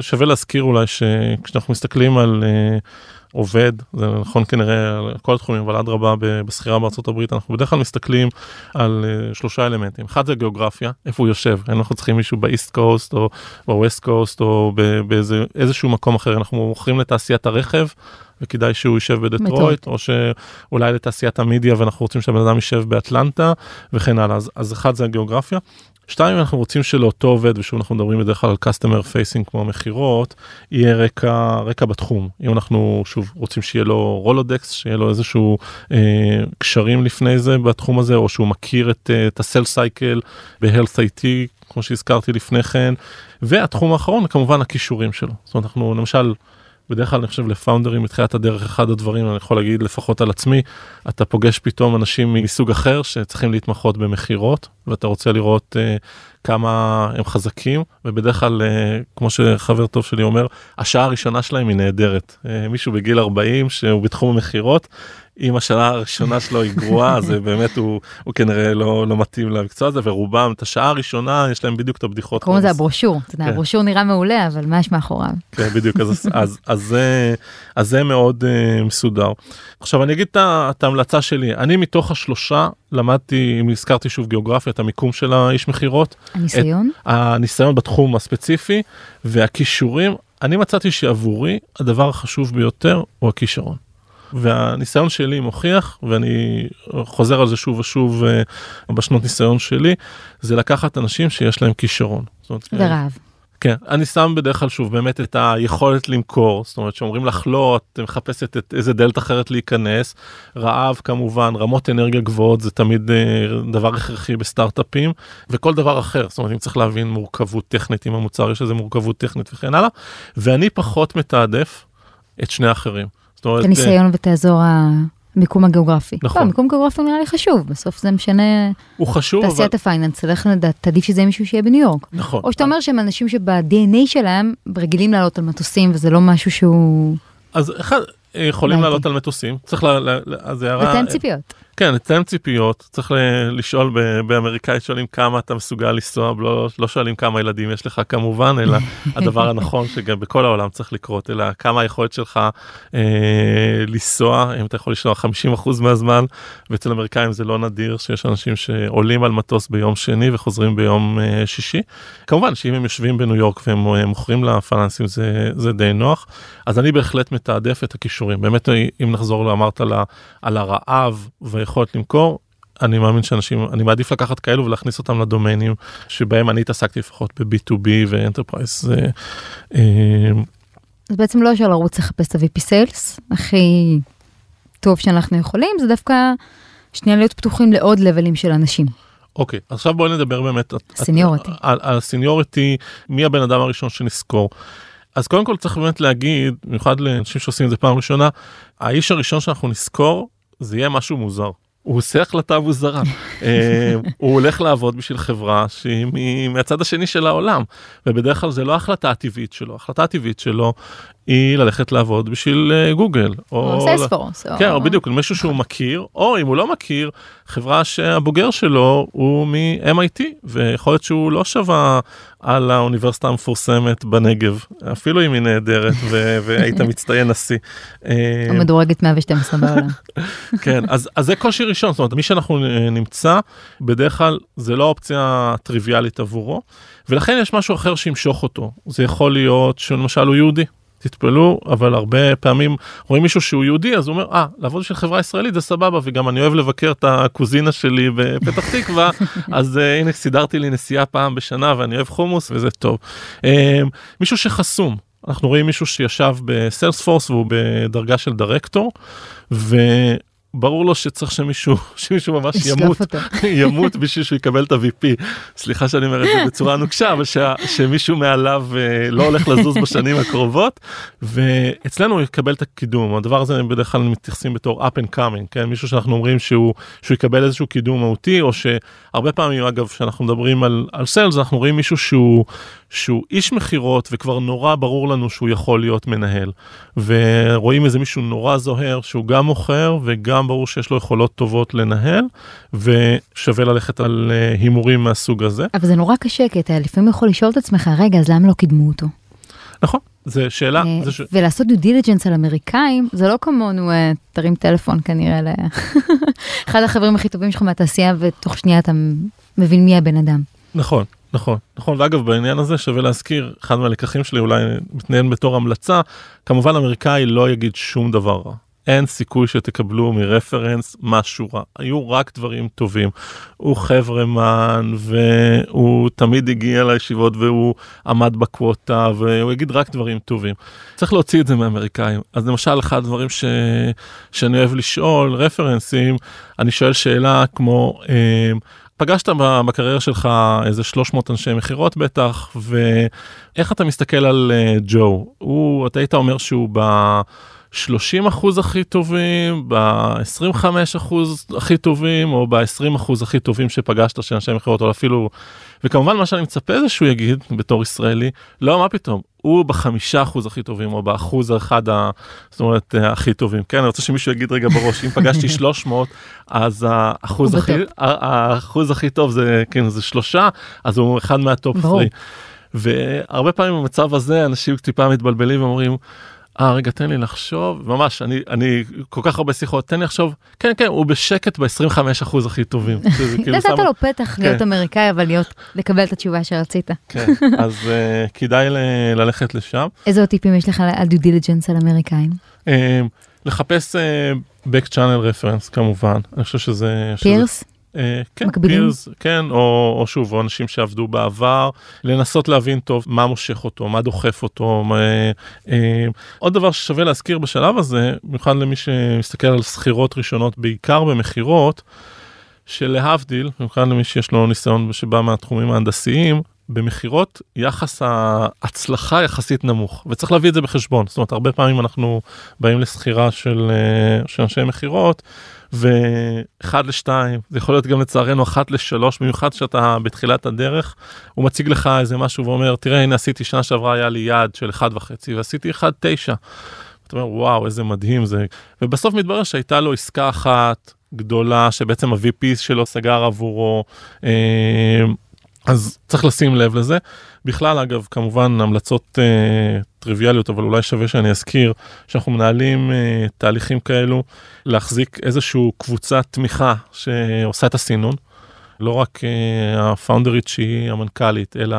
Speaker 3: שווה להזכיר אולי שכשאנחנו מסתכלים על uh, עובד, זה נכון כנראה על כל התחומים, אבל אדרבה בסחירה בארצות הברית, אנחנו בדרך כלל מסתכלים על uh, שלושה אלמנטים. אחד זה גיאוגרפיה, איפה הוא יושב, אנחנו צריכים מישהו באיסט קוסט או בווסט קוסט או באיזשהו מקום אחר, אנחנו מוכרים לתעשיית הרכב. וכדאי שהוא יישב בדטרויט, או שאולי לתעשיית המדיה ואנחנו רוצים שהבן אדם יישב באטלנטה וכן הלאה. אז, אז אחד זה הגיאוגרפיה. שתיים, אנחנו רוצים שלאותו עובד, ושוב אנחנו מדברים בדרך כלל על customer facing כמו מכירות, יהיה רקע, רקע בתחום. אם אנחנו שוב רוצים שיהיה לו רולודקס, שיהיה לו איזשהו אה, קשרים לפני זה בתחום הזה, או שהוא מכיר את, אה, את הסל סייקל ב-health IT, כמו שהזכרתי לפני כן. והתחום האחרון, כמובן הכישורים שלו. זאת אומרת, אנחנו למשל... בדרך כלל אני חושב לפאונדרים מתחילת הדרך אחד הדברים אני יכול להגיד לפחות על עצמי אתה פוגש פתאום אנשים מסוג אחר שצריכים להתמחות במכירות ואתה רוצה לראות uh, כמה הם חזקים ובדרך כלל uh, כמו שחבר טוב שלי אומר השעה הראשונה שלהם היא נהדרת. uh, מישהו בגיל 40 שהוא בתחום המכירות אם השנה הראשונה שלו היא גרועה אז באמת הוא, הוא כנראה לא, לא מתאים למקצוע הזה ורובם את השעה הראשונה יש להם בדיוק את הבדיחות.
Speaker 2: קוראים לזה הברושור, אתה יודע, כן. הברושור נראה מעולה אבל מה יש מאחוריו.
Speaker 3: כן בדיוק אז, אז, אז, זה, אז זה מאוד uh, מסודר. עכשיו אני אגיד את ההמלצה שלי אני מתוך השלושה למדתי אם הזכרתי שוב גיאוגרפיה את המיקום של האיש מכירות.
Speaker 2: הניסיון?
Speaker 3: הניסיון בתחום הספציפי והכישורים אני מצאתי שעבורי הדבר החשוב ביותר הוא הכישרון. והניסיון שלי מוכיח, ואני חוזר על זה שוב ושוב uh, בשנות ניסיון שלי, זה לקחת אנשים שיש להם כישרון.
Speaker 2: ורעב.
Speaker 3: כן, אני שם בדרך כלל שוב באמת את היכולת למכור, זאת אומרת שאומרים לך לא, את מחפשת את איזה דלת אחרת להיכנס, רעב כמובן, רמות אנרגיה גבוהות זה תמיד אה, דבר הכרחי בסטארט-אפים, וכל דבר אחר, זאת אומרת אם צריך להבין מורכבות טכנית עם המוצר, יש איזה מורכבות טכנית וכן הלאה, ואני פחות מתעדף את שני האחרים. זאת אומרת,
Speaker 2: את הניסיון ואת האזור המיקום הגיאוגרפי.
Speaker 3: נכון.
Speaker 2: לא, מיקום גיאוגרפי נראה לי חשוב, בסוף זה משנה,
Speaker 3: הוא חשוב, אבל...
Speaker 2: תעשיית הפייננס, תלך לדעת, תעדיף שזה יהיה מישהו שיהיה בניו יורק.
Speaker 3: נכון.
Speaker 2: או שאתה אומר שהם אנשים שב-DNA שלהם רגילים לעלות על מטוסים וזה לא משהו שהוא...
Speaker 3: אז אחד, אה, יכולים. לעלות על מטוסים, צריך ל- אז הערה...
Speaker 2: לתאם ציפיות.
Speaker 3: כן, לתאם ציפיות, צריך ל- לשאול ב- באמריקאית, שואלים כמה אתה מסוגל לנסוע, לא, לא שואלים כמה ילדים יש לך כמובן, אלא <laughs> הדבר הנכון שגם בכל העולם צריך לקרות, אלא כמה היכולת שלך אה, לנסוע, אם אתה יכול לנסוע 50% מהזמן, ואצל אמריקאים זה לא נדיר שיש אנשים שעולים על מטוס ביום שני וחוזרים ביום אה, שישי. כמובן שאם הם יושבים בניו יורק והם אה, מוכרים לפיננסים זה, זה די נוח, אז אני בהחלט מתעדף את הכישורים. באמת, אם נחזור, אמרת על, על הרעב והיכולת למכור, אני מאמין שאנשים, אני מעדיף לקחת כאלו ולהכניס אותם לדומיינים שבהם אני התעסקתי לפחות ב-B2B ו enterprise.
Speaker 2: אז בעצם לא אפשר לרוץ לחפש את ה-VP sales, הכי טוב שאנחנו יכולים, זה דווקא שנייה להיות פתוחים לעוד levels של אנשים.
Speaker 3: אוקיי, עכשיו בואי נדבר באמת
Speaker 2: seniority.
Speaker 3: על, על ה seniority, מי הבן אדם הראשון שנזכור. אז קודם כל צריך באמת להגיד, במיוחד לאנשים שעושים את זה פעם ראשונה, האיש הראשון שאנחנו נזכור, זה יהיה משהו מוזר. הוא עושה החלטה מוזרה. <laughs> אה, הוא הולך לעבוד בשביל חברה שהיא מהצד השני של העולם, ובדרך כלל זה לא ההחלטה הטבעית שלו, ההחלטה הטבעית שלו היא ללכת לעבוד בשביל אה, גוגל.
Speaker 2: או סיילספורס.
Speaker 3: כן, או בדיוק, מישהו שהוא מכיר, או אם הוא לא מכיר, חברה שהבוגר שלו הוא מ-MIT, ויכול להיות שהוא לא שווה על האוניברסיטה המפורסמת בנגב, אפילו אם היא נהדרת <laughs> והיית מצטיין נשיא. אה,
Speaker 2: המדורגת 112 בעולם. <laughs>
Speaker 3: כן, אז, אז זה קושי ראשון, זאת אומרת, מי שאנחנו אה, נמצא, בדרך כלל זה לא אופציה טריוויאלית עבורו, ולכן יש משהו אחר שימשוך אותו. זה יכול להיות שלמשל הוא יהודי. תתפלאו, אבל הרבה פעמים רואים מישהו שהוא יהודי, אז הוא אומר, אה, לעבוד בשביל חברה ישראלית זה סבבה, וגם אני אוהב לבקר את הקוזינה שלי בפתח <laughs> תקווה, אז uh, הנה סידרתי לי נסיעה פעם בשנה ואני אוהב חומוס וזה טוב. Um, מישהו שחסום, אנחנו רואים מישהו שישב בסיילספורס והוא בדרגה של דירקטור, וברור לו שצריך שמישהו, <laughs> שמישהו ממש ימות. <laughs> ימות בשביל שהוא יקבל את ה-VP. סליחה שאני אומר את זה בצורה נוקשה, אבל שה, שמישהו מעליו אה, לא הולך לזוז בשנים הקרובות, ואצלנו הוא יקבל את הקידום. הדבר הזה בדרך כלל מתייחסים בתור up and coming, כן? מישהו שאנחנו אומרים שהוא, שהוא יקבל איזשהו קידום מהותי, או שהרבה פעמים, אגב, כשאנחנו מדברים על, על סיילס, אנחנו רואים מישהו שהוא, שהוא איש מכירות, וכבר נורא ברור לנו שהוא יכול להיות מנהל. ורואים איזה מישהו נורא זוהר, שהוא גם מוכר, וגם ברור שיש לו יכולות טובות לנהל, ושווה ללכת על אה, הימורים מהסוג הזה.
Speaker 2: אבל זה נורא קשה, כי אתה לפעמים יכול לשאול את עצמך, רגע, אז למה לא קידמו אותו?
Speaker 3: נכון, זה שאלה,
Speaker 2: אה,
Speaker 3: זה ש...
Speaker 2: ולעשות דו דיליג'נס על אמריקאים, זה לא כמונו, אה, תרים טלפון כנראה ל... <laughs> אחד החברים הכי טובים שלך מהתעשייה, ותוך שנייה אתה מבין מי הבן אדם.
Speaker 3: נכון, נכון, נכון, ואגב בעניין הזה שווה להזכיר, אחד מהלקחים שלי אולי מתנהל בתור המלצה, כמובן אמריקאי לא יגיד שום דבר רע. אין סיכוי שתקבלו מרפרנס משהו רע, היו רק דברים טובים. הוא חברמן והוא תמיד הגיע לישיבות והוא עמד בקווטה והוא יגיד רק דברים טובים. צריך להוציא את זה מאמריקאים. אז למשל אחד הדברים ש... שאני אוהב לשאול, רפרנסים, אני שואל שאלה כמו, אה, פגשת בקריירה שלך איזה 300 אנשי מכירות בטח, ואיך אתה מסתכל על uh, ג'ו? הוא, אתה היית אומר שהוא ב... 30 אחוז הכי טובים, ב-25 אחוז הכי טובים, או ב-20 אחוז הכי טובים שפגשת של אנשי מכירות, או אפילו... וכמובן מה שאני מצפה זה שהוא יגיד בתור ישראלי, לא מה פתאום, הוא בחמישה אחוז הכי טובים, או באחוז האחד, ה... זאת אומרת, אה, הכי טובים. כן, אני רוצה שמישהו יגיד רגע בראש, אם פגשתי <laughs> 300, אז האחוז הכי, האחוז הכי טוב זה, כן, זה שלושה, אז הוא אחד מה top
Speaker 2: ברור.
Speaker 3: 3. והרבה פעמים במצב הזה אנשים טיפה מתבלבלים ואומרים, אה רגע תן לי לחשוב ממש אני אני כל כך הרבה שיחות תן לי לחשוב כן כן הוא בשקט ב-25 אחוז הכי טובים. <laughs> כאילו
Speaker 2: נתת לו פתח להיות
Speaker 3: כן.
Speaker 2: אמריקאי, אבל להיות, לקבל את התשובה שרצית.
Speaker 3: כן, אז uh, כדאי ללכת לשם.
Speaker 2: איזה עוד טיפים יש לך על due diligence על אמריקאים?
Speaker 3: Uh, לחפש uh, back channel reference כמובן אני חושב שזה-
Speaker 2: פירס?
Speaker 3: אה, כן,
Speaker 2: מקבילים?
Speaker 3: peers, כן, או, או שוב, או אנשים שעבדו בעבר, לנסות להבין טוב מה מושך אותו, מה דוחף אותו. מה, אה, עוד דבר ששווה להזכיר בשלב הזה, במיוחד למי שמסתכל על שכירות ראשונות, בעיקר במכירות, שלהבדיל, במיוחד למי שיש לו ניסיון שבא מהתחומים ההנדסיים, במכירות יחס ההצלחה יחסית נמוך וצריך להביא את זה בחשבון זאת אומרת הרבה פעמים אנחנו באים לסחירה של, אה, של אנשי מכירות ואחד לשתיים זה יכול להיות גם לצערנו אחת לשלוש במיוחד שאתה בתחילת הדרך הוא מציג לך איזה משהו ואומר תראה הנה עשיתי שנה שעברה היה לי יעד של אחד וחצי ועשיתי אחד תשע. אתה אומר וואו איזה מדהים זה ובסוף מתברר שהייתה לו עסקה אחת גדולה שבעצם ה-VP שלו סגר עבורו. אה, אז צריך לשים לב לזה. בכלל אגב כמובן המלצות אה, טריוויאליות אבל אולי שווה שאני אזכיר שאנחנו מנהלים אה, תהליכים כאלו להחזיק איזושהי קבוצת תמיכה שעושה את הסינון. לא רק אה, הפאונדרית שהיא המנכ"לית אלא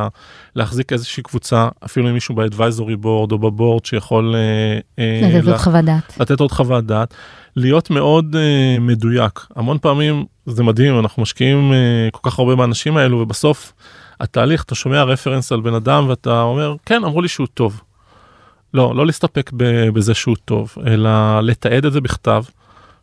Speaker 3: להחזיק איזושהי קבוצה אפילו עם מישהו באדוויזורי בורד או בבורד שיכול אה, אה,
Speaker 2: לתת עוד חוות דעת.
Speaker 3: לתת עוד חוות דעת, להיות מאוד מדויק. המון פעמים זה מדהים, אנחנו משקיעים כל כך הרבה באנשים האלו, ובסוף התהליך, אתה שומע רפרנס על בן אדם ואתה אומר, כן, אמרו לי שהוא טוב. לא, לא להסתפק בזה שהוא טוב, אלא לתעד את זה בכתב,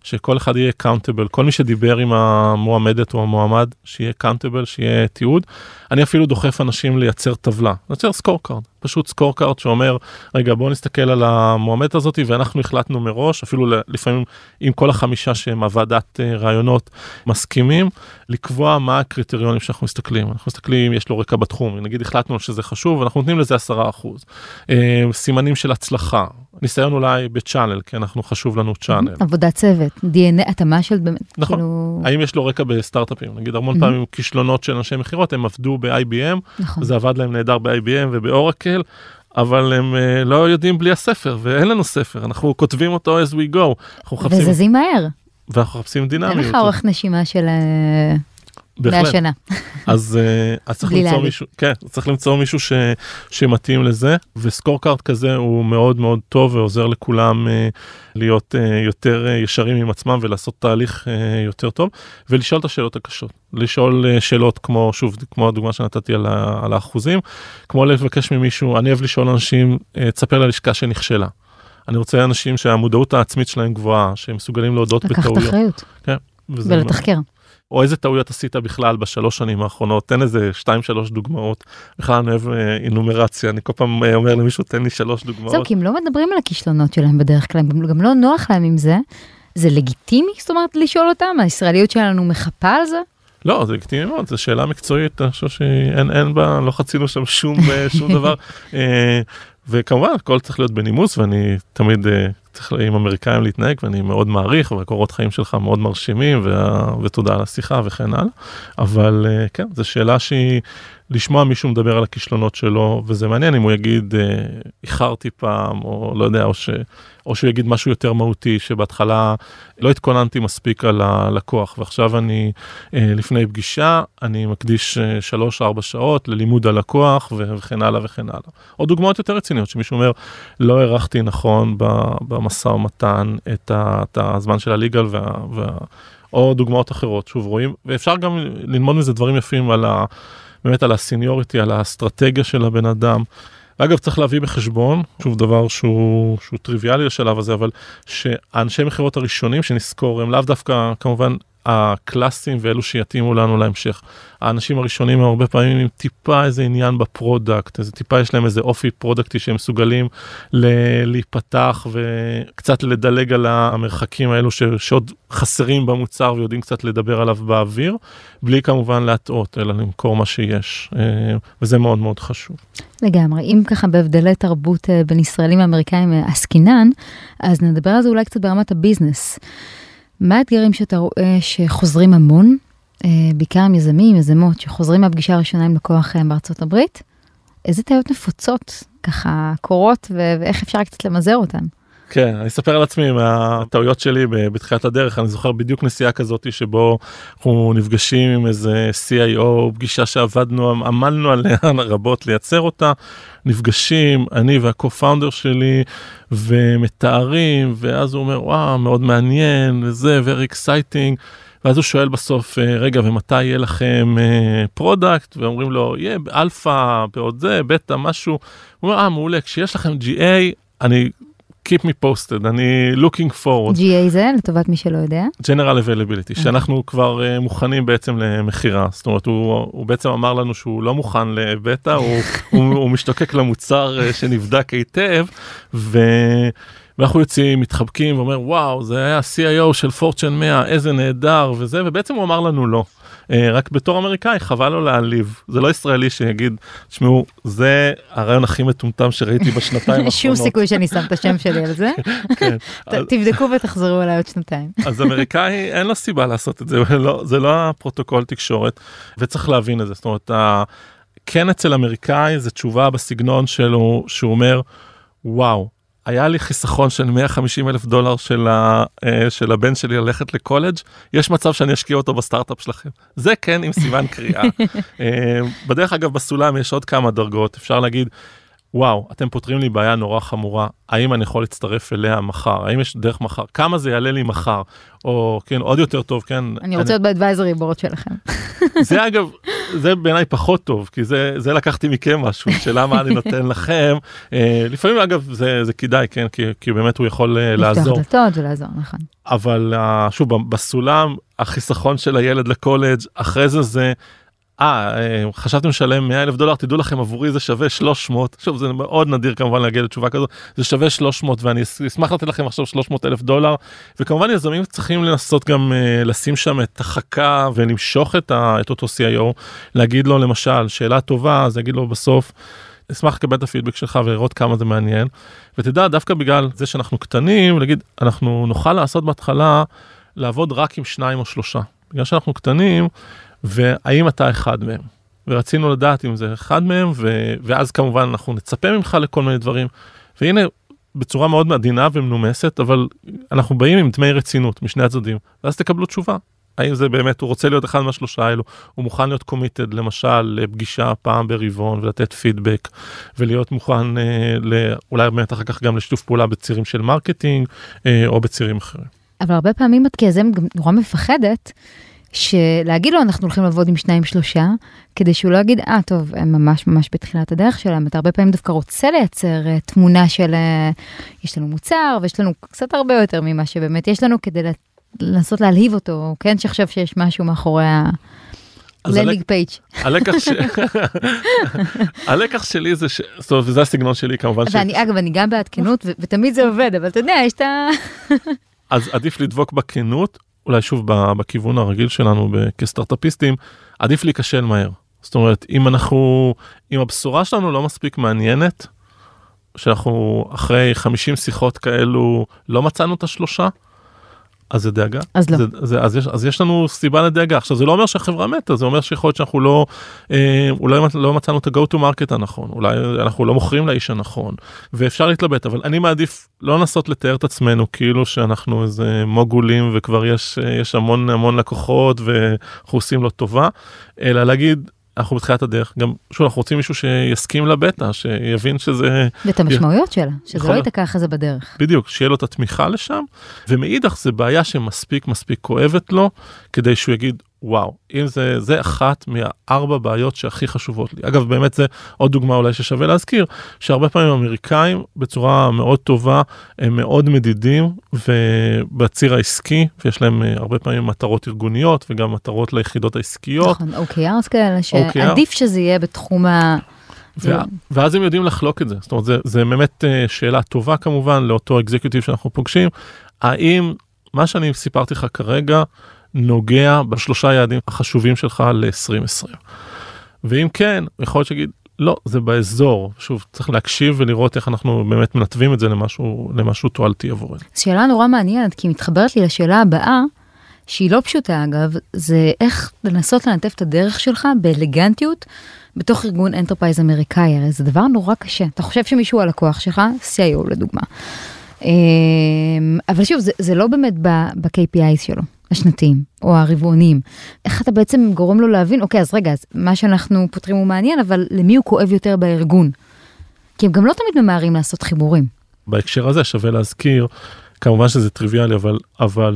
Speaker 3: שכל אחד יהיה accountable, כל מי שדיבר עם המועמדת או המועמד, שיהיה accountable, שיהיה תיעוד. אני אפילו דוחף אנשים לייצר טבלה, לייצר score card, פשוט score card שאומר, רגע בוא נסתכל על המועמדת הזאת ואנחנו החלטנו מראש, אפילו לפעמים עם כל החמישה שהם הוועדת אה, רעיונות מסכימים, לקבוע מה הקריטריונים שאנחנו מסתכלים. אנחנו מסתכלים, יש לו רקע בתחום, נגיד החלטנו שזה חשוב, אנחנו נותנים לזה 10%. אה, סימנים של הצלחה, ניסיון אולי בצ'אנל, כי אנחנו חשוב לנו צ'אנל.
Speaker 2: עבודת צוות, DNA, התאמה של באמת,
Speaker 3: נכון.
Speaker 2: כאילו...
Speaker 3: האם יש לו רקע בסטארט-אפים? נגיד המון פעמים כישלונות של אנשי מכירות, הם עבדו ב-IBM,
Speaker 2: נכון.
Speaker 3: זה עבד להם נהדר ב-IBM ובאורקל, אבל הם uh, לא יודעים בלי הספר, ואין לנו ספר, אנחנו כותבים אותו as we go. אנחנו מחפשים,
Speaker 2: וזזים מהר,
Speaker 3: ואנחנו מחפשים
Speaker 2: אין
Speaker 3: דינמיות.
Speaker 2: לך אורך נשימה של אה, 100
Speaker 3: בהחלט. אז, uh, אז צריך למצוא. מישהו, כן, צריך למצוא מישהו ש, שמתאים לזה, וסקור קארט כזה הוא מאוד מאוד טוב ועוזר לכולם uh, להיות uh, יותר ישרים עם עצמם ולעשות תהליך יותר טוב, ולשאול את השאלות הקשות. לשאול שאלות כמו, שוב, כמו הדוגמה שנתתי על, ה, על האחוזים, כמו לבקש ממישהו, אני אוהב לשאול אנשים, תספר ללשכה שנכשלה. אני רוצה אנשים שהמודעות העצמית שלהם גבוהה, שהם מסוגלים להודות
Speaker 2: לקחת
Speaker 3: בטעויות.
Speaker 2: אחריות
Speaker 3: כן,
Speaker 2: ולתחקר.
Speaker 3: או איזה טעויות עשית בכלל בשלוש שנים האחרונות, תן איזה שתיים שלוש דוגמאות. בכלל אני אוהב אה, אינומרציה, אני כל פעם אה, אומר למישהו תן לי שלוש דוגמאות.
Speaker 2: זהו, כי הם לא מדברים על הכישלונות שלהם בדרך כלל, גם, גם לא נוח להם עם זה. זה לגיטימי, זאת אומרת, לשאול אותם, הישראליות שלנו מחפה על זה?
Speaker 3: לא, זה לגיטימי מאוד, זו שאלה מקצועית, אני חושב שאין אין בה, לא חצינו שם שום, אה, שום <laughs> דבר. וכמובן, הכל צריך להיות בנימוס, ואני תמיד צריך עם אמריקאים להתנהג, ואני מאוד מעריך, והקורות חיים שלך מאוד מרשימים, ותודה על השיחה וכן הלאה. אבל אה, כן, זו שאלה שהיא לשמוע מישהו מדבר על הכישלונות שלו, וזה מעניין אם הוא יגיד, אה, איחרתי פעם, או לא יודע, או, ש, או שהוא יגיד משהו יותר מהותי, שבהתחלה לא התכוננתי מספיק על הלקוח, ועכשיו אני, אה, לפני פגישה, אני מקדיש אה, שלוש-ארבע שעות ללימוד הלקוח, וכן הלאה וכן הלאה. או דוגמאות יותר רציניות, שמישהו אומר, לא הערכתי נכון במשא ומתן את, ה- את הזמן של הליגל, וה, וה, או דוגמאות אחרות, שוב רואים, ואפשר גם ללמוד מזה דברים יפים על ה... באמת על הסיניוריטי, על האסטרטגיה של הבן אדם. אגב, צריך להביא בחשבון, שוב דבר שהוא, שהוא טריוויאלי לשלב הזה, אבל שהאנשי מכירות הראשונים שנזכור הם לאו דווקא כמובן הקלאסיים ואלו שיתאימו לנו להמשך. האנשים הראשונים הם הרבה פעמים עם טיפה איזה עניין ב product, איזה טיפה יש להם איזה אופי פרודקטי שהם מסוגלים ל- להיפתח וקצת לדלג על המרחקים האלו ש- שעוד חסרים במוצר ויודעים קצת לדבר עליו באוויר, בלי כמובן להטעות, אלא למכור מה שיש, אה, וזה מאוד מאוד חשוב.
Speaker 2: לגמרי, אם ככה בהבדלי תרבות אה, בין ישראלים לאמריקאים אה, עסקינן, אז נדבר על זה אולי קצת ברמת ה business. מה האתגרים שאתה רואה שחוזרים המון, אה, בעיקר עם יזמים, יזמות, שחוזרים מהפגישה הראשונה עם לקוח אה, בארצות הברית? איזה טעויות נפוצות ככה קורות ו- ואיך אפשר קצת למזער אותן?
Speaker 3: כן, אני אספר על עצמי מהטעויות שלי בתחילת הדרך, אני זוכר בדיוק נסיעה כזאת שבו אנחנו נפגשים עם איזה CIO, פגישה שעבדנו, עמלנו עליה <laughs> רבות לייצר אותה, נפגשים, אני והקו-פאונדר שלי, ומתארים, ואז הוא אומר, וואו, מאוד מעניין, וזה, very exciting. ואז הוא שואל בסוף, אה, רגע, ומתי יהיה לכם product? ואומרים לו, יהיה אלפא, בעוד זה, בטא, משהו. הוא אומר, אה, מעולה, כשיש לכם GA, אני keep me posted, אני looking forward.
Speaker 2: GA זה לטובת מי שלא יודע.
Speaker 3: General Availability, שאנחנו כבר uh, מוכנים בעצם למכירה, זאת אומרת הוא, הוא בעצם אמר לנו שהוא לא מוכן לבטא, הוא, <laughs> הוא, הוא משתוקק למוצר uh, שנבדק היטב, ו... ואנחנו יוצאים, מתחבקים ואומר וואו זה היה CIO של פורצ'ן 100 איזה נהדר וזה ובעצם הוא אמר לנו לא. אה, רק בתור אמריקאי חבל לו להעליב זה לא ישראלי שיגיד תשמעו זה הרעיון הכי מטומטם שראיתי בשנתיים <laughs> האחרונות.
Speaker 2: שום סיכוי שאני שם את השם שלי על זה. <laughs> כן. תבדקו ותחזרו אליי עוד שנתיים. <laughs>
Speaker 3: אז אמריקאי אין לו סיבה לעשות את זה לא, זה לא הפרוטוקול תקשורת וצריך להבין את זה זאת אומרת כן אצל אמריקאי זה תשובה בסגנון שלו שהוא אומר וואו היה לי חיסכון של 150 אלף דולר של, ה, uh, של הבן שלי ללכת לקולג', יש מצב שאני אשקיע אותו בסטארט-אפ שלכם. זה כן עם סימן קריאה. uh, <laughs> בדרך אגב בסולם יש עוד כמה דרגות, אפשר להגיד, וואו, אתם פותרים לי בעיה נורא חמורה, האם אני יכול להצטרף אליה מחר? האם יש דרך מחר? כמה זה יעלה לי מחר? או כן, עוד יותר טוב, כן.
Speaker 2: אני רוצה להיות באדוויזרי בורד שלכם. <laughs>
Speaker 3: זה אגב, זה בעיניי פחות טוב, כי זה, זה לקחתי מכם משהו, <laughs> שאלה מה אני נותן לכם. אה, לפעמים אגב זה, זה כדאי, כן, כי, כי באמת הוא יכול אה, לעזור.
Speaker 2: לפתוח דלתות ולעזור, נכון.
Speaker 3: אבל אה, שוב, בסולם, החיסכון של הילד לקולג', אחרי זה זה... אה, אה, חשבתם לשלם 100 אלף דולר, תדעו לכם עבורי זה שווה 300, שוב זה מאוד נדיר כמובן להגיע לתשובה כזו, זה שווה 300 ואני אשמח לתת לכם עכשיו 300 אלף דולר, וכמובן יזמים צריכים לנסות גם uh, לשים שם את החכה ולמשוך את, ה, את אותו CIO, להגיד לו למשל, שאלה טובה, אז יגיד לו בסוף, אשמח לקבל את הפידבק שלך ולראות כמה זה מעניין, ותדע דווקא בגלל זה שאנחנו קטנים, להגיד, אנחנו נוכל לעשות בהתחלה, לעבוד רק עם שניים או שלושה, בגלל שאנחנו קטנים, והאם אתה אחד מהם. ורצינו לדעת אם זה אחד מהם, ו... ואז כמובן אנחנו נצפה ממך לכל מיני דברים. והנה, בצורה מאוד עדינה ומנומסת, אבל אנחנו באים עם דמי רצינות משני הצדדים, ואז תקבלו תשובה. האם זה באמת, הוא רוצה להיות אחד מהשלושה האלו, הוא מוכן להיות committed, למשל, לפגישה פעם ברבעון ולתת פידבק, ולהיות מוכן אה, לא, אולי באמת אחר כך גם לשיתוף פעולה בצירים של marketing, אה, או בצירים אחרים.
Speaker 2: אבל הרבה פעמים את כיזם גם נורא מפחדת. שלהגיד לו אנחנו הולכים לעבוד עם שניים שלושה, כדי שהוא לא יגיד, אה טוב, הם ממש ממש בתחילת הדרך שלהם, אתה הרבה פעמים דווקא רוצה לייצר uh, תמונה של uh, יש לנו מוצר ויש לנו קצת הרבה יותר ממה שבאמת יש לנו כדי לנסות להלהיב אותו, כן שחשב שיש משהו מאחורי ה... landing page.
Speaker 3: הלקח שלי זה, ש... זאת אומרת, וזה הסגנון שלי כמובן.
Speaker 2: ואני אגב, אני גם בעד כנות, ותמיד זה עובד, אבל אתה יודע, יש את ה...
Speaker 3: אז עדיף לדבוק בכנות, אולי שוב בכיוון הרגיל שלנו כסטארטאפיסטים, עדיף להיכשל מהר. זאת אומרת, אם אנחנו, אם הבשורה שלנו לא מספיק מעניינת, שאנחנו אחרי 50 שיחות כאלו לא מצאנו את השלושה, אז זה דאגה.
Speaker 2: אז לא.
Speaker 3: זה, זה, אז, יש, אז יש לנו סיבה לדאגה. עכשיו זה לא אומר שהחברה מתה, זה אומר שיכול להיות שאנחנו לא, אה, אולי לא מצאנו את ה-go to market הנכון, אולי אנחנו לא מוכרים לאיש הנכון, ואפשר להתלבט, אבל אני מעדיף לא לנסות לתאר את עצמנו כאילו שאנחנו איזה מוגולים וכבר יש, יש המון המון לקוחות ואנחנו עושים לו טובה, אלא להגיד אנחנו בתחילת הדרך. גם שוב אנחנו רוצים מישהו שיסכים לבטא שיבין שזה
Speaker 2: ואת המשמעויות שלה שזה לא ייתקע אחרי זה בדרך.
Speaker 3: בדיוק שיהיה לו את התמיכה לשם ומאידך זה בעיה שמספיק מספיק כואבת לו כדי שהוא יגיד וואו, אם זה, זה אחת מהארבע בעיות שהכי חשובות לי. אגב, באמת זה עוד דוגמה אולי ששווה להזכיר, שהרבה פעמים אמריקאים בצורה מאוד טובה, הם מאוד מדידים ובציר העסקי, ויש להם אה, הרבה פעמים מטרות ארגוניות וגם מטרות ליחידות העסקיות.
Speaker 2: נכון, OKRs כאלה, שעדיף OKR. שזה יהיה בתחום ה...
Speaker 3: ואז הם יודעים לחלוק את זה, זאת אומרת, זה, זה באמת אה, שאלה טובה כמובן לאותו אקזקיוטיב שאנחנו פוגשים, האם מה שאני סיפרתי לך כרגע, נוגע בשלושה יעדים החשובים שלך ל-2020. ואם כן, יכול להיות שיגיד, לא, זה באזור. שוב, צריך להקשיב ולראות איך אנחנו באמת מנתבים את זה למשהו, למשהו תועלתי עבורנו.
Speaker 2: שאלה נורא מעניינת, כי מתחברת לי לשאלה הבאה, שהיא לא פשוטה אגב, זה איך לנסות לנתב את הדרך שלך באלגנטיות בתוך ארגון enterprise אמריקאי, הרי זה דבר נורא קשה. אתה חושב שמישהו הלקוח שלך, CIO לדוגמה. אמ, אבל שוב, זה, זה לא באמת ב-KPI שלו. השנתיים או הרבעוניים. איך אתה בעצם גורם לו להבין, אוקיי, אז רגע, אז מה שאנחנו פותרים הוא מעניין, אבל למי הוא כואב יותר בארגון? כי הם גם לא תמיד ממהרים לעשות חיבורים.
Speaker 3: בהקשר הזה שווה להזכיר, כמובן שזה טריוויאלי, אבל, אבל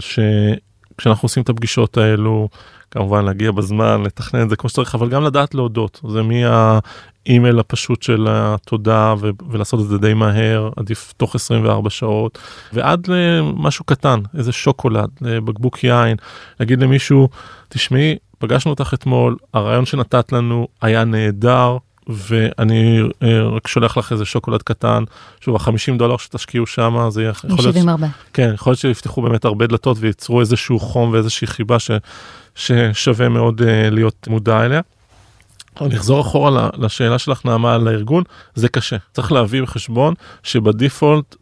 Speaker 3: כשאנחנו עושים את הפגישות האלו, כמובן להגיע בזמן, לתכנן את זה כמו שצריך, אבל גם לדעת להודות. זה מהאימייל הפשוט של התודה ו- ולעשות את זה די מהר, עדיף תוך 24 שעות, ועד למשהו קטן, איזה שוקולד, בקבוק יין, להגיד למישהו, תשמעי, פגשנו אותך אתמול, הרעיון שנתת לנו היה נהדר, ואני אה, רק שולח לך איזה שוקולד קטן, שוב, ה-50 דולר שתשקיעו שם, זה יכול להיות...
Speaker 2: הרבה.
Speaker 3: כן, יכול להיות שיפתחו באמת הרבה דלתות וייצרו איזשהו חום ואיזושהי חיבה ש, ששווה מאוד uh, להיות מודע אליה. אני אחזור אחורה לשאלה שלך נעמה על הארגון, זה קשה. צריך להביא בחשבון שבדיפולט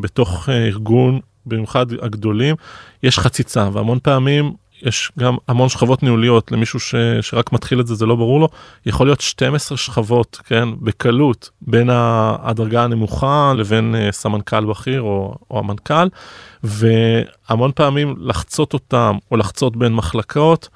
Speaker 3: בתוך uh, ארגון, במיוחד הגדולים, יש חציצה, והמון פעמים יש גם המון שכבות ניהוליות למישהו ש, שרק מתחיל את זה זה לא ברור לו. יכול להיות 12 שכבות כן בקלות בין הדרגה הנמוכה לבין uh, סמנכ"ל בכיר או, או המנכ"ל והמון פעמים לחצות אותם או לחצות בין מחלקות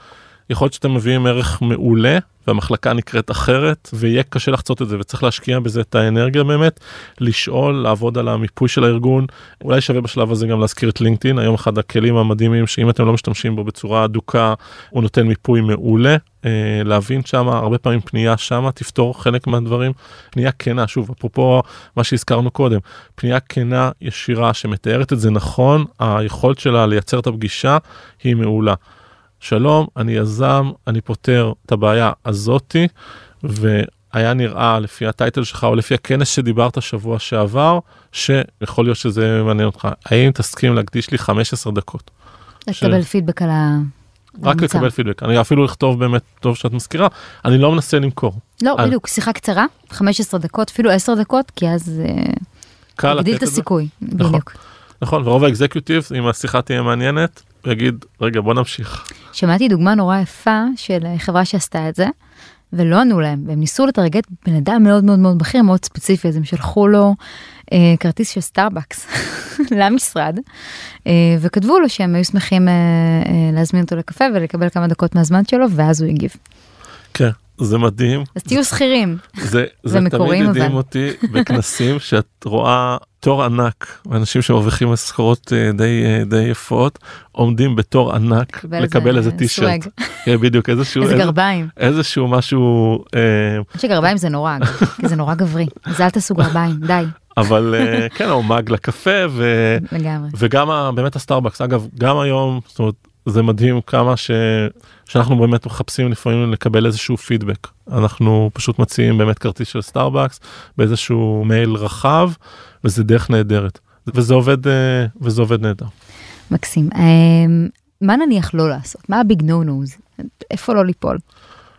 Speaker 3: יכול להיות שאתם מביאים ערך מעולה והמחלקה נקראת אחרת ויהיה קשה לחצות את זה וצריך להשקיע בזה את האנרגיה באמת לשאול לעבוד על המיפוי של הארגון. אולי שווה בשלב הזה גם להזכיר את לינקדאין היום אחד הכלים המדהימים שאם אתם לא משתמשים בו בצורה אדוקה הוא נותן מיפוי מעולה. אה, להבין שם הרבה פעמים פנייה שם תפתור חלק מהדברים. פנייה כנה שוב אפרופו מה שהזכרנו קודם פנייה כנה ישירה שמתארת את זה נכון היכולת שלה לייצר את הפגישה היא מעולה. שלום, אני יזם, אני פותר את הבעיה הזאתי, והיה נראה לפי הטייטל שלך או לפי הכנס שדיברת שבוע שעבר, שיכול להיות שזה מעניין אותך. האם תסכים להקדיש לי 15 דקות?
Speaker 2: לקבל ש... פידבק על ה...
Speaker 3: רק לקבל פידבק, אני אפילו לכתוב באמת טוב שאת מזכירה, אני לא מנסה למכור.
Speaker 2: לא, אני... בדיוק, שיחה קצרה, 15 דקות, אפילו 10 דקות, כי אז קל יגדיל את הסיכוי, נכון, בדיוק.
Speaker 3: נכון, ורוב ה executive, אם השיחה תהיה מעניינת, יגיד, רגע, בוא נמשיך.
Speaker 2: שמעתי דוגמה נורא יפה של חברה שעשתה את זה, ולא ענו להם, והם ניסו לטרגט בן אדם מאוד מאוד מאוד בכיר, מאוד ספציפי, אז הם שלחו לו אה, כרטיס של סטארבקס <laughs> למשרד, אה, וכתבו לו שהם היו שמחים אה, אה, להזמין אותו לקפה ולקבל כמה דקות מהזמן שלו, ואז הוא הגיב.
Speaker 3: זה מדהים.
Speaker 2: אז תהיו שכירים.
Speaker 3: זה, <laughs> זה תמיד הדהים אותי בכנסים <laughs> שאת רואה תור ענק אנשים שמרוויחים משכורות אה, די אה, די יפות עומדים בתור ענק לקבל איזה טישרט. <laughs> כן, בדיוק איזשהו
Speaker 2: איזה גרביים
Speaker 3: איזשהו משהו.
Speaker 2: אה, שגרביים זה נורא כי זה נורא גברי אז אל תעשו גרביים די.
Speaker 3: אבל כן או מאג לקפה ו... וגם באמת הסטארבקס אגב גם היום זאת אומרת, זה מדהים כמה ש... שאנחנו באמת מחפשים לפעמים לקבל איזשהו פידבק אנחנו פשוט מציעים באמת כרטיס של סטארבקס באיזשהו מייל רחב וזה דרך נהדרת וזה עובד אה, וזה עובד נהדר.
Speaker 2: מקסים אה, מה נניח לא לעשות מה הביג נו נוז איפה לא ליפול.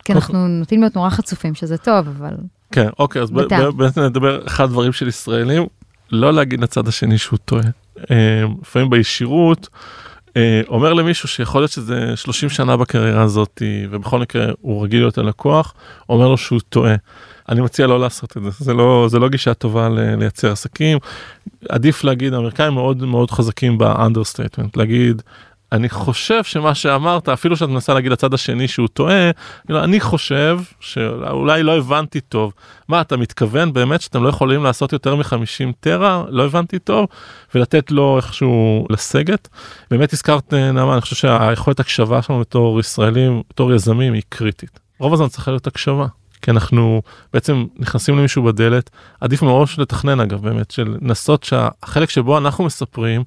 Speaker 2: כי אנחנו. נוטים להיות נורא חצופים שזה טוב אבל.
Speaker 3: כן אוקיי אז באמת נדבר אחד הדברים של ישראלים לא להגיד לצד השני שהוא טועה. אה, לפעמים בישירות. אומר למישהו שיכול להיות שזה 30 שנה בקריירה הזאת ובכל מקרה הוא רגיל להיות הלקוח אומר לו שהוא טועה. אני מציע לא לעשות את זה. זה לא זה לא גישה טובה לייצר עסקים. עדיף להגיד האמריקאים מאוד מאוד חזקים ב understatement להגיד אני חושב שמה שאמרת אפילו שאת מנסה להגיד לצד השני שהוא טועה אני חושב שאולי לא הבנתי טוב. מה אתה מתכוון באמת שאתם לא יכולים לעשות יותר מ-50 טרה? לא הבנתי טוב. ולתת לו איכשהו לסגת? באמת הזכרת נעמה אני חושב שהיכולת הקשבה שלנו בתור ישראלים בתור יזמים היא קריטית. רוב הזמן צריך להיות הקשבה. כי אנחנו בעצם נכנסים למישהו בדלת, עדיף מראש לתכנן אגב באמת, של לנסות שהחלק שבו אנחנו מספרים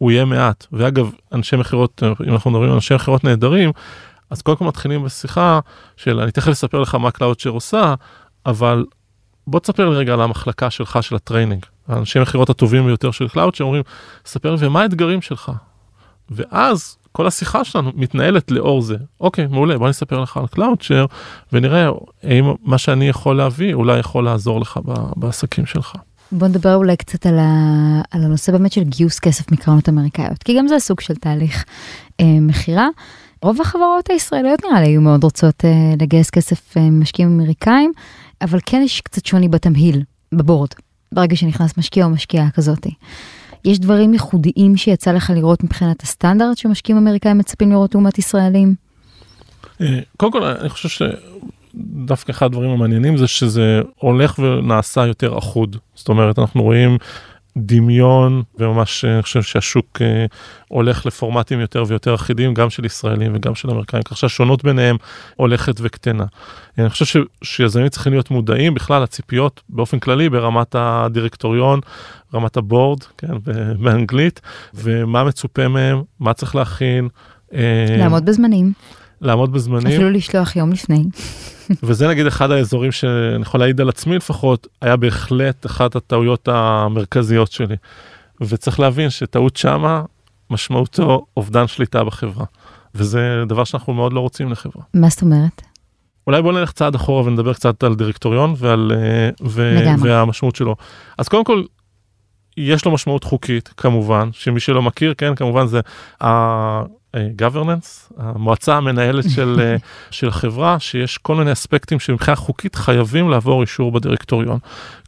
Speaker 3: הוא יהיה מעט. ואגב, אנשי מכירות, אם אנחנו מדברים על אנשי מכירות נהדרים, אז קודם כל מתחילים בשיחה של אני תכף אספר לך מה קלאודשר עושה, אבל בוא תספר לי רגע על המחלקה שלך של ה training. האנשי מכירות הטובים ביותר של קלאודשר אומרים, ספר לי ומה האתגרים שלך. ואז כל השיחה שלנו מתנהלת לאור זה. אוקיי, מעולה, בוא נספר לך על קלאודשר ונראה האם מה שאני יכול להביא אולי יכול לעזור לך בעסקים שלך.
Speaker 2: בוא נדבר אולי קצת על, ה... על הנושא באמת של גיוס כסף מקרנות אמריקאיות, כי גם זה סוג של תהליך אה, מכירה. רוב החברות הישראליות נראה לי היו מאוד רוצות אה, לגייס כסף אה, משקיעים אמריקאים, אבל כן יש קצת שוני בתמהיל, בבורד, ברגע שנכנס משקיע או משקיעה כזאתי. יש דברים ייחודיים שיצא לך לראות מבחינת הסטנדרט שמשקיעים אמריקאים מצפים לראות לעומת ישראלים?
Speaker 3: אה, קודם כל אני חושב שדווקא אחד הדברים המעניינים זה שזה הולך ונעשה יותר אחוד זאת אומרת אנחנו רואים דמיון וממש אני חושב שהשוק אה, הולך לפורמטים יותר ויותר אחידים גם של ישראלים וגם של אמריקאים כך שהשונות ביניהם הולכת וקטנה. אני חושב ש, שיזמים צריכים להיות מודעים בכלל לציפיות באופן כללי ברמת הדירקטוריון, רמת הבורד, כן, באנגלית, ומה מצופה מהם, מה צריך להכין. אה,
Speaker 2: לעמוד בזמנים,
Speaker 3: לעמוד בזמנים.
Speaker 2: אפילו לשלוח יום לפני.
Speaker 3: וזה נגיד אחד האזורים שאני יכול להעיד על עצמי לפחות, היה בהחלט אחת הטעויות המרכזיות שלי. וצריך להבין שטעות שמה משמעותו אובדן שליטה בחברה. וזה דבר שאנחנו מאוד לא רוצים לחברה.
Speaker 2: מה זאת אומרת?
Speaker 3: אולי בוא נלך צעד אחורה ונדבר קצת על דירקטוריון ועל אה, ו-. והמשמעות שלו. אז קודם כל, יש לו משמעות חוקית כמובן, שמי שלא מכיר, כן, כמובן זה ה-governance, המועצה המנהלת של, אה, <laughs> של החברה, שיש כל מיני אספקטים שמבחינה חוקית חייבים לעבור אישור בדירקטוריון,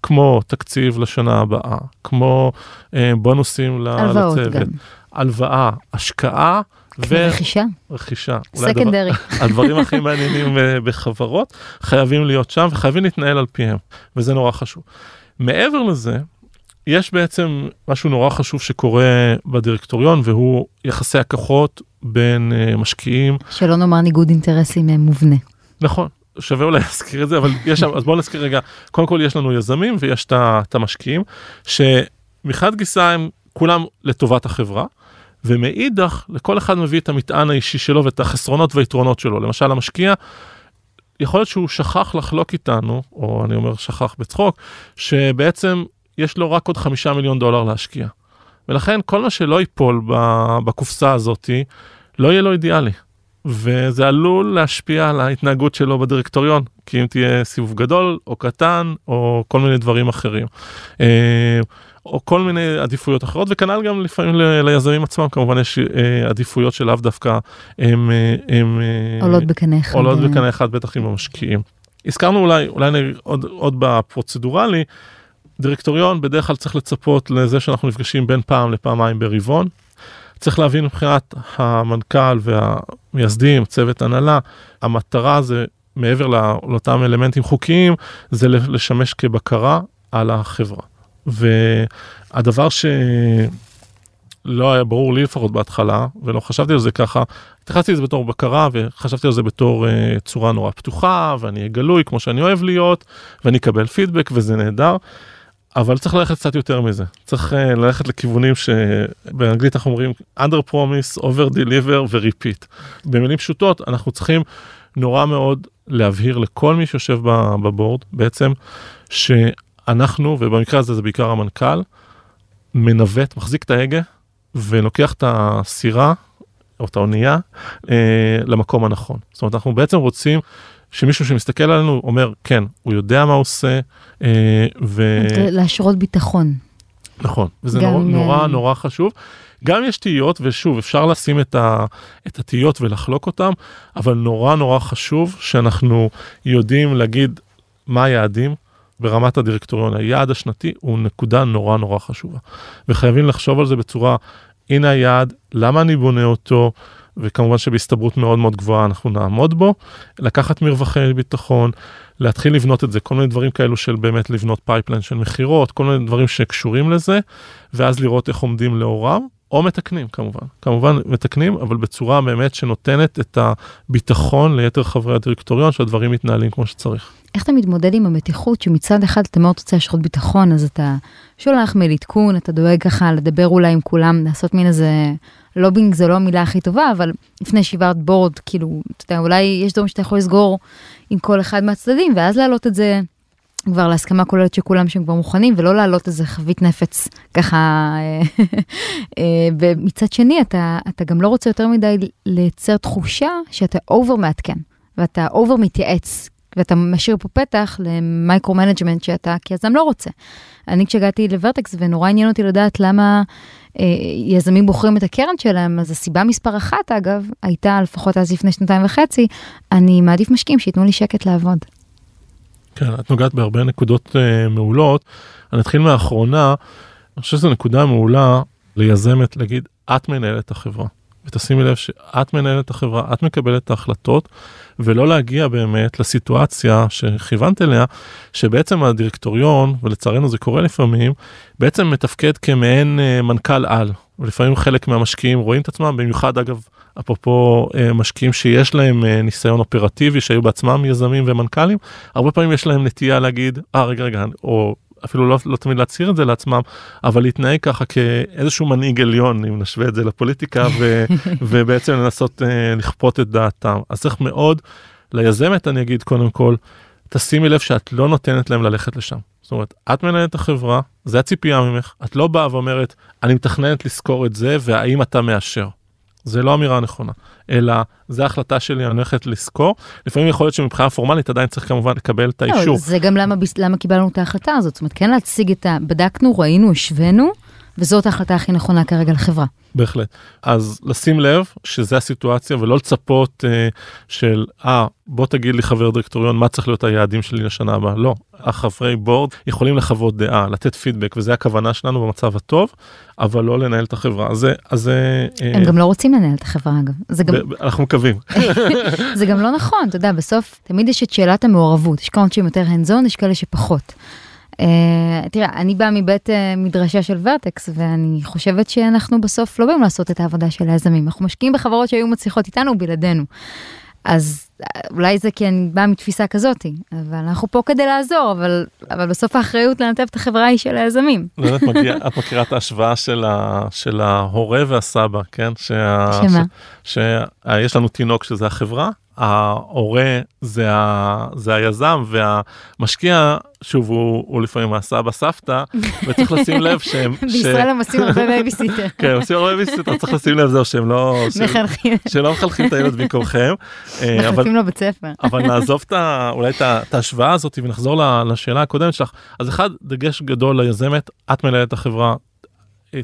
Speaker 3: כמו תקציב לשנה הבאה, כמו אה, בונוסים
Speaker 2: הלוואות
Speaker 3: לצוות,
Speaker 2: גם.
Speaker 3: הלוואה, השקעה.
Speaker 2: רכישה,
Speaker 3: ורכישה. אולי הדבר-
Speaker 2: סקנדרי. <laughs>
Speaker 3: הדברים הכי מעניינים אה, בחברות חייבים להיות שם וחייבים להתנהל על פיהם וזה נורא חשוב. מעבר לזה יש בעצם משהו נורא חשוב שקורה בדירקטוריון והוא יחסי הכוחות בין אה, משקיעים
Speaker 2: שלא נאמר ניגוד אינטרסים אה, מובנה.
Speaker 3: נכון שווה אולי <laughs> להזכיר את זה אבל יש שם אז בואו נזכיר רגע קודם כל יש לנו יזמים ויש את המשקיעים שמחד גיסא הם כולם לטובת החברה. ומאידך לכל אחד מביא את המטען האישי שלו ואת החסרונות והיתרונות שלו למשל המשקיע. יכול להיות שהוא שכח לחלוק איתנו או אני אומר שכח בצחוק שבעצם יש לו רק עוד חמישה מיליון דולר להשקיע. ולכן כל מה שלא ייפול בקופסה הזאתי לא יהיה לו אידיאלי. וזה עלול להשפיע על ההתנהגות שלו בדירקטוריון, כי אם תהיה סיבוב גדול או קטן או כל מיני דברים אחרים. אה, או כל מיני עדיפויות אחרות וכנ"ל גם לפעמים ל- ליזמים עצמם כמובן יש אה, עדיפויות שלאו דווקא הם, אה, הם אה,
Speaker 2: עולות בקנה אחד.
Speaker 3: עולות
Speaker 2: אה,
Speaker 3: בקנה אחד בטח עם המשקיעים. הזכרנו אולי אולי עוד עוד בפרוצדורלי דירקטוריון בדרך כלל צריך לצפות לזה שאנחנו נפגשים בין פעם לפעמיים ברבעון. צריך להבין מבחינת המנכ"ל והמייסדים צוות הנהלה המטרה זה מעבר לא- לאותם אלמנטים חוקיים זה לשמש כבקרה על החברה. והדבר שלא היה ברור לי לפחות בהתחלה ולא חשבתי על זה ככה התייחסתי לזה בתור בקרה וחשבתי על זה בתור uh, צורה נורא פתוחה ואני אהיה גלוי כמו שאני אוהב להיות ואני אקבל פידבק וזה נהדר. אבל צריך ללכת קצת יותר מזה צריך uh, ללכת לכיוונים שבאנגלית אנחנו אומרים under promise over deliver ו-repeat. במילים פשוטות אנחנו צריכים נורא מאוד להבהיר לכל מי שיושב בבורד בעצם שאנחנו ובמקרה הזה זה בעיקר המנכ"ל מנווט מחזיק את ההגה ולוקח את הסירה או את האונייה אה, למקום הנכון. זאת אומרת אנחנו בעצם רוצים שמישהו שמסתכל עלינו אומר כן הוא יודע מה הוא עושה אה, ו...
Speaker 2: להשרות ביטחון.
Speaker 3: נכון, וזה
Speaker 2: גם,
Speaker 3: נורא, נורא
Speaker 2: אה,
Speaker 3: נורא חשוב. גם יש תהיות, ושוב, אפשר לשים את, ה, את התהיות ולחלוק אותם, אבל נורא נורא חשוב שאנחנו יודעים להגיד מה היעדים ברמת הדירקטוריון. היעד השנתי הוא נקודה נורא נורא חשובה. וחייבים לחשוב על זה בצורה, הנה היעד, למה אני בונה אותו, וכמובן שבהסתברות מאוד מאוד גבוהה אנחנו נעמוד בו, לקחת מרווחי ביטחון, להתחיל לבנות את זה, כל מיני דברים כאלו של באמת לבנות pipeline של מכירות, כל מיני דברים שקשורים לזה, ואז לראות איך עומדים לאורם, או מתקנים כמובן, כמובן מתקנים, אבל בצורה באמת שנותנת את הביטחון ליתר חברי הדירקטוריון שהדברים מתנהלים כמו שצריך.
Speaker 2: איך אתה מתמודד עם המתיחות שמצד אחד אתה מאוד רוצה להשרות ביטחון, אז אתה שולח מייל עדכון, אתה דואג ככה לדבר אולי עם כולם, לעשות מין איזה לובינג זה לא המילה הכי טובה, אבל לפני ישיבת board, כאילו, אתה יודע, אולי יש דברים שאתה יכול לסגור עם כל אחד מהצדדים, ואז להעלות את זה כבר להסכמה כוללת שכולם שהם כבר מוכנים, ולא להעלות איזה חבית נפץ ככה. אה, אה, ומצד שני, אתה, אתה גם לא רוצה יותר מדי לייצר תחושה שאתה over מעדכן, ואתה over מתייעץ, ואתה משאיר פה פתח ל micro management שאתה כיזם לא רוצה. אני כשהגעתי לוורטקס ונורא עניין אותי לדעת למה יזמים בוחרים את הקרן שלהם, אז הסיבה מספר אחת אגב, הייתה לפחות אז לפני שנתיים וחצי, אני מעדיף משקיעים שייתנו לי שקט לעבוד.
Speaker 3: כן, את נוגעת בהרבה נקודות uh, מעולות. אני אתחיל מהאחרונה, אני חושב שזו נקודה מעולה ליזמת להגיד, את מנהלת החברה. ותשימי לב שאת מנהלת החברה, את מקבלת את ההחלטות, ולא להגיע באמת לסיטואציה שכיוונת אליה, שבעצם הדירקטוריון, ולצערנו זה קורה לפעמים, בעצם מתפקד כמעין אה, מנכ"ל על. ולפעמים חלק מהמשקיעים רואים את עצמם, במיוחד אגב, אפרופו אה, משקיעים שיש להם אה, ניסיון אופרטיבי, שהיו בעצמם יזמים ומנכ"לים, הרבה פעמים יש להם נטייה להגיד, אה רגע רגע, או אפילו לא, לא תמיד להצהיר את זה לעצמם, אבל להתנהג ככה כאיזשהו מנהיג עליון, אם נשווה את זה לפוליטיקה, ו, <laughs> ובעצם לנסות uh, לכפות את דעתם. אז צריך מאוד, ליזמת אני אגיד קודם כל, תשימי לב שאת לא נותנת להם ללכת לשם. זאת אומרת, את מנהלת את החברה, זה הציפייה ממך, את לא באה ואומרת, אני מתכננת לשכור את זה, והאם אתה מאשר. זה לא אמירה נכונה, אלא זה החלטה שלי, אני הולכת לשכור. לפעמים יכול להיות שמבחינה פורמלית עדיין צריך כמובן לקבל את
Speaker 2: לא,
Speaker 3: האישור.
Speaker 2: זה גם למה, למה קיבלנו את ההחלטה הזאת. זאת אומרת, כן להציג את ה... בדקנו, ראינו, השווינו, וזאת ההחלטה הכי נכונה כרגע לחברה.
Speaker 3: בהחלט. אז לשים לב שזה הסיטואציה ולא לצפות אה, של, אה, בוא תגיד לי חבר דירקטוריון מה צריך להיות היעדים שלי לשנה הבאה. לא, החברי בורד יכולים לחוות דעה, לתת פידבק, וזה הכוונה שלנו במצב הטוב, אבל לא לנהל את החברה. אז זה. אה,
Speaker 2: הם גם לא רוצים לנהל את החברה, אגב. זה גם,
Speaker 3: אנחנו מקווים. <laughs>
Speaker 2: זה גם לא נכון, אתה יודע, בסוף תמיד יש את שאלת המעורבות. יש כאלה שהם יותר hands on, יש כאלה שפחות. Uh, תראה, אני באה מבית uh, מדרשה של ורטקס, ואני חושבת שאנחנו בסוף לא באים לעשות את העבודה של היזמים. אנחנו משקיעים בחברות שהיו מצליחות איתנו בלעדינו. אז אה, אולי זה כי אני באה מתפיסה כזאתי, אבל אנחנו פה כדי לעזור, אבל, אבל בסוף האחריות לנתב את החברה היא של היזמים.
Speaker 3: באמת מגיע, את מכירה את ההשוואה של, ה, של ההורה והסבא, כן? שה,
Speaker 2: שמה?
Speaker 3: שיש לנו תינוק שזה החברה, ההורה זה, ה, זה היזם והמשקיע, שוב, הוא, הוא לפעמים הסבא סבתא, וצריך לשים לב <laughs> שהם...
Speaker 2: בישראל הם עושים הרבה בייביסיטר. <laughs>
Speaker 3: כן, עושים הרבה בייביסיטר, צריך לשים לב זהו שהם לא...
Speaker 2: מחנכים,
Speaker 3: שלא מחנכים את הילד במקומכם. אה, אבל
Speaker 2: מחנכים לבית ספר.
Speaker 3: אבל נעזוב את אולי את ההשוואה הזאת ונחזור לשאלה הקודמת שלך. אז אחד, דגש גדול ליזמת, את מנהלת החברה,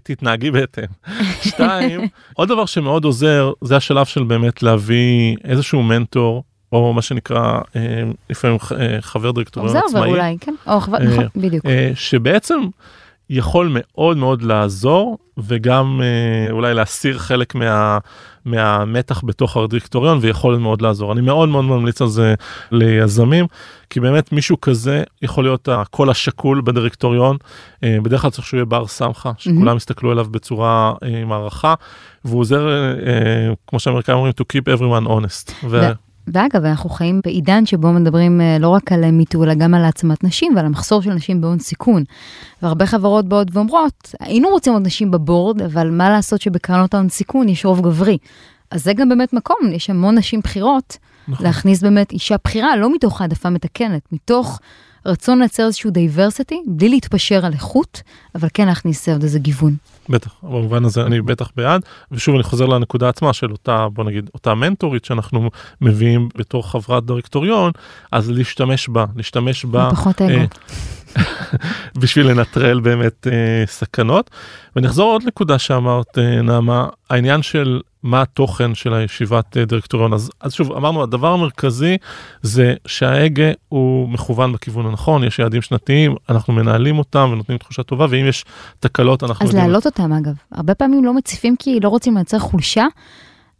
Speaker 3: תתנהגי בהתאם. <laughs> שתיים, עוד דבר שמאוד עוזר, זה השלב של באמת להביא איזשהו מנטור, או מה שנקרא אה, לפעמים אה, חבר דירקטוריון עצמאי.
Speaker 2: אולי, כן? או חבר, נכון, בדיוק.
Speaker 3: אה, שבעצם יכול מאוד מאוד לעזור וגם אה, אולי להסיר חלק מה, מהמתח בתוך הדירקטוריון ויכול מאוד לעזור. אני מאוד מאוד ממליץ על זה ליזמים, כי באמת מישהו כזה יכול להיות הקול השקול בדירקטוריון. אה, בדרך כלל צריך שהוא יהיה בר סמכה, שכולם יסתכלו עליו בצורה אה, עם הערכה, והוא עוזר, אה, אה, כמו שהאמריקאים אומרים, to keep everyone honest. ו-
Speaker 2: ואגב, אנחנו חיים בעידן שבו מדברים אה, לא רק על מיטו, אלא גם על העצמת נשים ועל המחסור של נשים בהון סיכון. והרבה חברות באות ואומרות, היינו רוצים עוד נשים בבורד, אבל מה לעשות שבקרנות ההון סיכון יש רוב גברי. אז זה גם באמת מקום, יש המון נשים בכירות,
Speaker 3: נכון.
Speaker 2: להכניס באמת אישה בכירה, לא מתוך העדפה מתקנת, מתוך רצון לייצר איזשהו diversity, בלי להתפשר על איכות, אבל כן להכניס עוד איזה גיוון.
Speaker 3: בטח, במובן הזה אני בטח בעד, ושוב אני חוזר לנקודה עצמה של אותה, בוא נגיד, אותה מנטורית שאנחנו מביאים בתור חברת דירקטוריון, אז להשתמש בה, להשתמש בה
Speaker 2: פחות אגו. <laughs>
Speaker 3: בשביל לנטרל באמת אה, סכנות. ונחזור עוד נקודה שאמרת, אה, נעמה, העניין של מה התוכן של הישיבת אה, דירקטוריון. אז, אז שוב, אמרנו, הדבר המרכזי זה שההגה הוא מכוון בכיוון הנכון, יש יעדים שנתיים, אנחנו מנהלים אותם ונותנים תחושה טובה, ואם יש תקלות אנחנו
Speaker 2: אז להעלות אותם אגב. הרבה פעמים לא מציפים כי לא רוצים לייצר חולשה,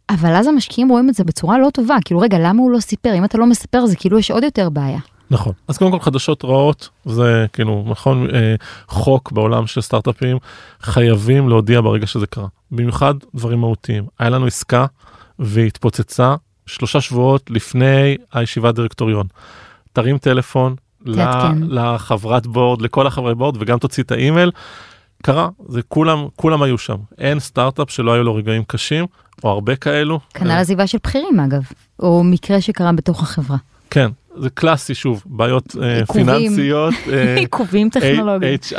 Speaker 2: אבל אז המשקיעים רואים את זה בצורה לא טובה. כאילו, רגע, למה הוא לא סיפר? אם אתה לא מספר, זה כאילו יש עוד יותר בעיה.
Speaker 3: נכון. אז קודם כל חדשות רעות, זה כאילו נכון אה, חוק בעולם של סטארט-אפים, חייבים להודיע ברגע שזה קרה. במיוחד דברים מהותיים. היה לנו עסקה והיא התפוצצה שלושה שבועות לפני הישיבת דירקטוריון. תרים טלפון. לחברת בורד, לכל החברי בורד וגם תוציא את האימייל. קרה, זה כולם, כולם היו שם. אין סטארט-אפ שלא היו לו רגעים קשים, או הרבה כאלו.
Speaker 2: כנ"ל
Speaker 3: אה,
Speaker 2: עזיבה של בכירים אגב, או מקרה שקרה בתוך החברה.
Speaker 3: כן, זה קלאסי שוב, בעיות אה,
Speaker 2: עיכובים.
Speaker 3: פיננסיות. <laughs> אה,
Speaker 2: עיכובים טכנולוגיים.
Speaker 3: HR,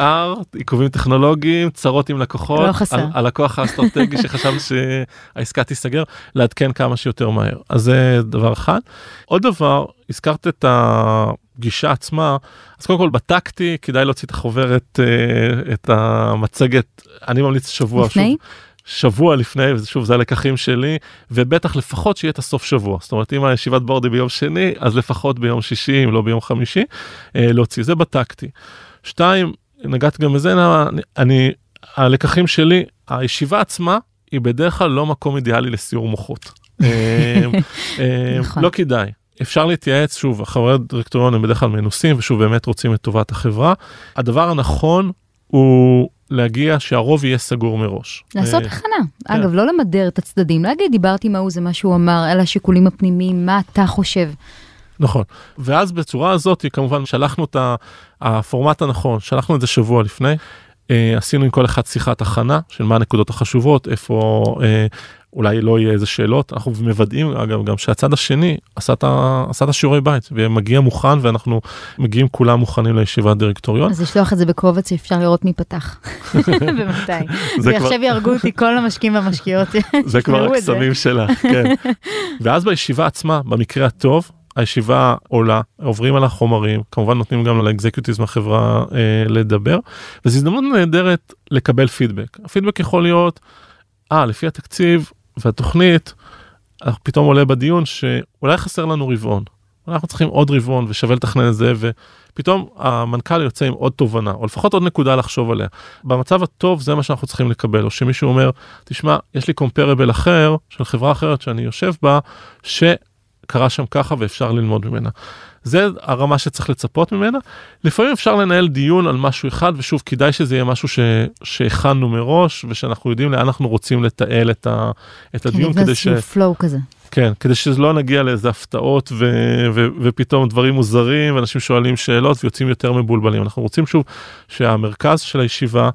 Speaker 3: עיכובים טכנולוגיים, צרות עם לקוחות,
Speaker 2: לא חסר.
Speaker 3: על- הלקוח האסטרטגי <laughs> שחשב שהעסקה תיסגר, לעדכן כמה שיותר מהר. אז זה דבר אחד. עוד דבר, הזכרת את הפגישה עצמה, אז קודם כל בדקתי, כדאי להוציא את החוברת, אה, את המצגת, אני ממליץ שבוע.
Speaker 2: לפני?
Speaker 3: שוב, שבוע לפני, ושוב זה הלקחים שלי, ובטח לפחות שיהיה את הסוף שבוע. זאת אומרת, אם הישיבת בורד היא ביום שני, אז לפחות ביום שישי, אם לא ביום חמישי, אה, להוציא. זה בדקתי. שתיים, נגעת גם בזה, נעמה, אני, אני, הלקחים שלי, הישיבה עצמה היא בדרך כלל לא מקום אידיאלי לסיור מוחות. <laughs> אה, אה,
Speaker 2: נכון.
Speaker 3: לא כדאי. אפשר להתייעץ, שוב, חברי דירקטוריון הם בדרך כלל מנוסים, ושוב, באמת רוצים את טובת החברה. הדבר הנכון הוא להגיע שהרוב יהיה סגור מראש.
Speaker 2: לעשות
Speaker 3: אה,
Speaker 2: הכנה. אגב, לא למדר את הצדדים, להגיד, דיברתי עם ההוא, זה מה שהוא אמר, אלה השיקולים הפנימיים, מה אתה חושב.
Speaker 3: נכון. ואז בצורה הזאת, כמובן, שלחנו את הפורמט הנכון, שלחנו את זה שבוע לפני. אה, עשינו עם כל אחד שיחת הכנה של מה הנקודות החשובות, איפה אה, אולי לא יהיה איזה שאלות. אנחנו מוודאים, אגב, גם שהצד השני עשה את, ה- עשה את השיעורי בית, ומגיע מוכן, ואנחנו מגיעים כולם מוכנים לישיבת דירקטוריון.
Speaker 2: אז לשלוח את זה בקובץ שאפשר לראות מי פתח. <laughs> <laughs> ומתי. ועכשיו יהרגו אותי כל המשקיעים והמשקיעות. <laughs>
Speaker 3: זה כבר. הקסמים שלה, כן. ואז בישיבה עצמה, במקרה הטוב, הישיבה עולה, עוברים על החומרים, כמובן נותנים גם לאקזקיוטיבס מהחברה אה, לדבר, וזו הזדמנות נהדרת לקבל פידבק. הפידבק יכול להיות, אה, לפי התקציב והתוכנית, אנחנו פתאום עולה בדיון שאולי חסר לנו רבעון. אנחנו צריכים עוד רבעון ושווה לתכנן את זה ופתאום המנכ"ל יוצא עם עוד תובנה או לפחות עוד נקודה לחשוב עליה. במצב הטוב זה מה שאנחנו צריכים לקבל או שמישהו אומר תשמע יש לי קומפרבל אחר של חברה אחרת שאני יושב בה שקרה שם ככה ואפשר ללמוד ממנה. זה הרמה שצריך לצפות ממנה. לפעמים אפשר לנהל דיון על משהו אחד ושוב כדאי שזה יהיה משהו ש... שהכנו מראש ושאנחנו יודעים לאן אנחנו רוצים לתעל את, ה... את הדיון כדי ש...
Speaker 2: פלואו כזה.
Speaker 3: כן, כדי שלא נגיע לאיזה הפתעות ו- ו- ופתאום דברים מוזרים ואנשים שואלים שאלות ויוצאים יותר מבולבלים. אנחנו רוצים שוב שהמרכז של הישיבה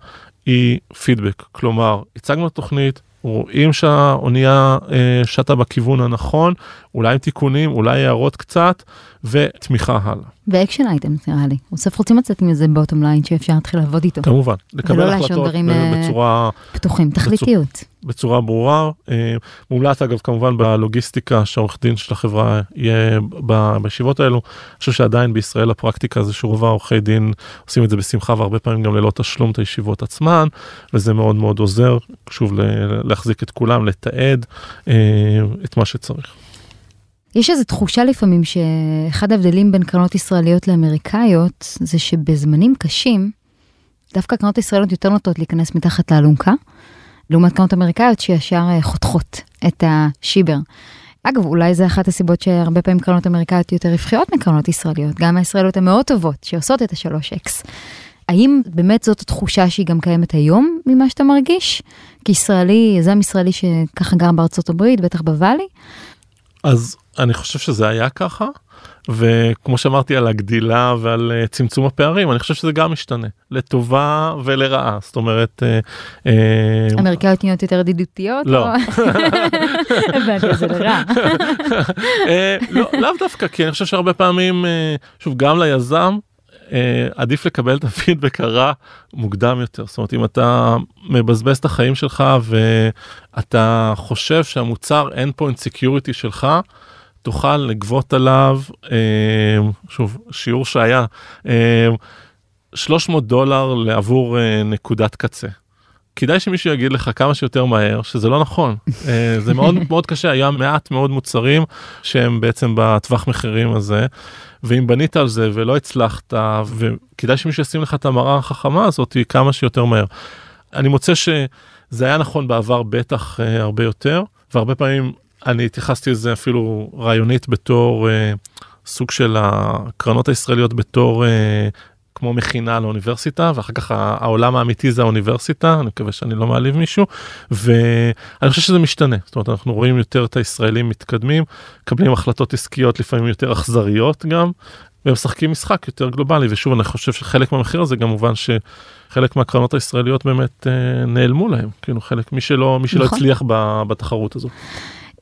Speaker 3: היא פידבק, כלומר הצגנו את התוכנית, רואים שהאונייה אה, שטה בכיוון הנכון, אולי עם תיקונים, אולי הערות קצת ותמיכה הלאה.
Speaker 2: ו action item נראה לי. בסוף רוצים לצאת איזה bottom line שאפשר להתחיל לעבוד איתו.
Speaker 3: כמובן, לקבל החלטות
Speaker 2: דברים,
Speaker 3: ב-
Speaker 2: אה,
Speaker 3: בצורה
Speaker 2: פתוחים, תכליתיות.
Speaker 3: בצורה ברורה. אה, מומלץ אגב כמובן בלוגיסטיקה שהעורך דין של החברה יהיה בישיבות האלו. אני חושב שעדיין בישראל הפרקטיקה זה שרוב העורכי דין עושים את זה בשמחה והרבה פעמים גם ללא תשלום את הישיבות עצמן וזה מאוד מאוד עוזר שוב להחזיק את כולם לתעד אה, את מה שצריך.
Speaker 2: יש איזו תחושה לפעמים שאחד ההבדלים בין קרנות ישראליות לאמריקאיות זה שבזמנים קשים, דווקא קרנות ישראליות יותר נוטות להיכנס מתחת לאלונקה, לעומת קרנות אמריקאיות שישר אה, חותכות את השיבר. אגב, אולי זה אחת הסיבות שהרבה פעמים קרנות אמריקאיות יותר רווחיות מקרנות ישראליות, גם הישראליות המאוד טובות שעושות את ה-3X. האם באמת זאת התחושה שהיא גם קיימת היום ממה שאתה מרגיש? כישראלי, יזם ישראלי שככה גר בארצות הברית, בטח בוואלי,
Speaker 3: אז אני חושב שזה היה ככה. וכמו שאמרתי על הגדילה ועל uh, צמצום הפערים אני חושב שזה גם משתנה לטובה ולרעה זאת אומרת uh, uh,
Speaker 2: אמריקאיות נהיות יותר ידידותיות?
Speaker 3: לא. <laughs> <laughs> אה, לא, לאו דווקא כי אני חושב שהרבה פעמים אה, שוב גם ליזם אה, עדיף לקבל את הפידבק הרע מוקדם יותר זאת אומרת אם אתה מבזבז את החיים שלך ואתה חושב שהמוצר אין פה אינסקיוריטי שלך. תוכל לגבות עליו אה, שוב שיעור שהיה אה, 300 דולר לעבור אה, נקודת קצה. כדאי שמישהו יגיד לך כמה שיותר מהר שזה לא נכון אה, זה מאוד <laughs> מאוד קשה היה מעט מאוד מוצרים שהם בעצם בטווח מחירים הזה ואם בנית על זה ולא הצלחת וכדאי שמישהו ישים לך את המראה החכמה הזאת כמה שיותר מהר. אני מוצא שזה היה נכון בעבר בטח אה, הרבה יותר והרבה פעמים אני התייחסתי לזה אפילו רעיונית בתור אה, סוג של הקרנות הישראליות בתור אה, כמו מכינה לאוניברסיטה ואחר כך העולם האמיתי זה האוניברסיטה אני מקווה שאני לא מעליב מישהו ואני חושב שזה משתנה זאת אומרת אנחנו רואים יותר את הישראלים מתקדמים מקבלים החלטות עסקיות לפעמים יותר אכזריות גם ומשחקים משחק יותר גלובלי ושוב אני חושב שחלק מהמחיר הזה גם מובן שחלק מהקרנות הישראליות באמת אה, נעלמו להם כאילו חלק מי שלא מי שלא
Speaker 2: נכון.
Speaker 3: הצליח בתחרות הזאת.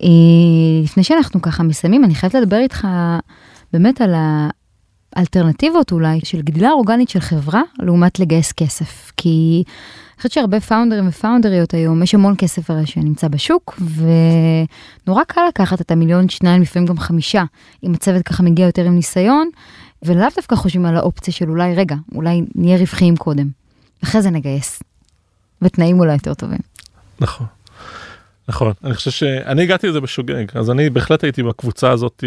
Speaker 2: אה, לפני שאנחנו ככה מסיימים, אני חייבת לדבר איתך באמת על האלטרנטיבות אולי של גדילה אורגנית של חברה לעומת לגייס כסף. כי אני חושבת שהרבה פאונדרים ופאונדריות היום, יש המון כסף הרי שנמצא בשוק, ונורא קל לקחת את המיליון, שניים, לפעמים גם חמישה, אם הצוות ככה מגיע יותר עם ניסיון, ולאו דווקא חושבים על האופציה של אולי, רגע, אולי נהיה רווחיים קודם, אחרי זה נגייס. בתנאים אולי יותר טובים.
Speaker 3: נכון. נכון אני חושב שאני הגעתי לזה בשוגג אז אני בהחלט הייתי בקבוצה הזאת.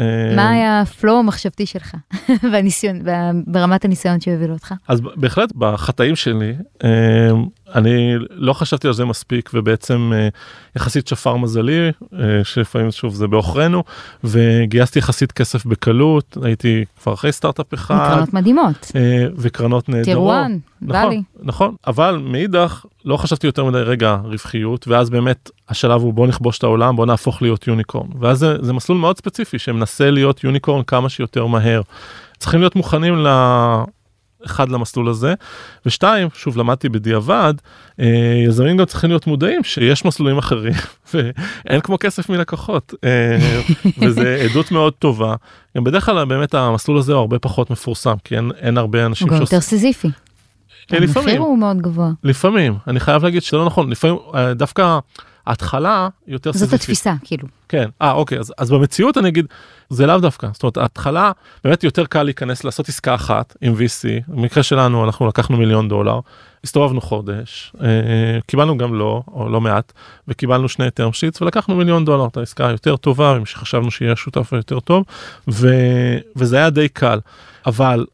Speaker 3: אה,
Speaker 2: מה היה הפלואו המחשבתי שלך <laughs> והניסיון ברמת הניסיון שהוביל אותך?
Speaker 3: אז בהחלט בחטאים שלי אה, אני לא חשבתי על זה מספיק ובעצם אה, יחסית שפר מזלי אה, שלפעמים שוב זה בעוכרינו וגייסתי יחסית כסף בקלות הייתי כבר אחרי סטארט-אפ אחד
Speaker 2: קרנות מדהימות.
Speaker 3: אה, וקרנות נהדרות.
Speaker 2: טירואן,
Speaker 3: נכון,
Speaker 2: ואלי.
Speaker 3: נכון, אבל מאידך לא חשבתי יותר מדי רגע רווחיות ואז באמת השלב הוא בוא נכבוש את העולם בוא נהפוך להיות יוניקורן ואז זה, זה מסלול מאוד ספציפי שמנסה להיות יוניקורן כמה שיותר מהר. צריכים להיות מוכנים ל... אחד למסלול הזה ושתיים שוב למדתי בדיעבד אה, יזמים גם צריכים להיות מודעים שיש מסלולים אחרים <laughs> ואין כמו כסף מלקוחות אה, <laughs> וזה עדות מאוד טובה גם בדרך כלל באמת המסלול הזה הוא הרבה פחות מפורסם כי אין, אין הרבה אנשים
Speaker 2: הוא גם יותר סיזיפי.
Speaker 3: אה,
Speaker 2: המחיר הוא מאוד גבוה.
Speaker 3: לפעמים אני חייב להגיד שזה לא נכון לפעמים אה, דווקא ההתחלה יותר
Speaker 2: זאת
Speaker 3: סיזיפית.
Speaker 2: התפיסה, כאילו.
Speaker 3: כן, אה אוקיי, אז, אז במציאות אני אגיד, זה לאו דווקא, זאת אומרת ההתחלה באמת יותר קל להיכנס לעשות עסקה אחת עם VC, במקרה שלנו אנחנו לקחנו מיליון דולר, הסתובבנו חודש, אה, קיבלנו גם לא, או לא מעט, וקיבלנו שני term sheets ולקחנו מיליון דולר, את העסקה היותר טובה, עם שחשבנו שיהיה שותף יותר טוב, ו, וזה היה די קל, אבל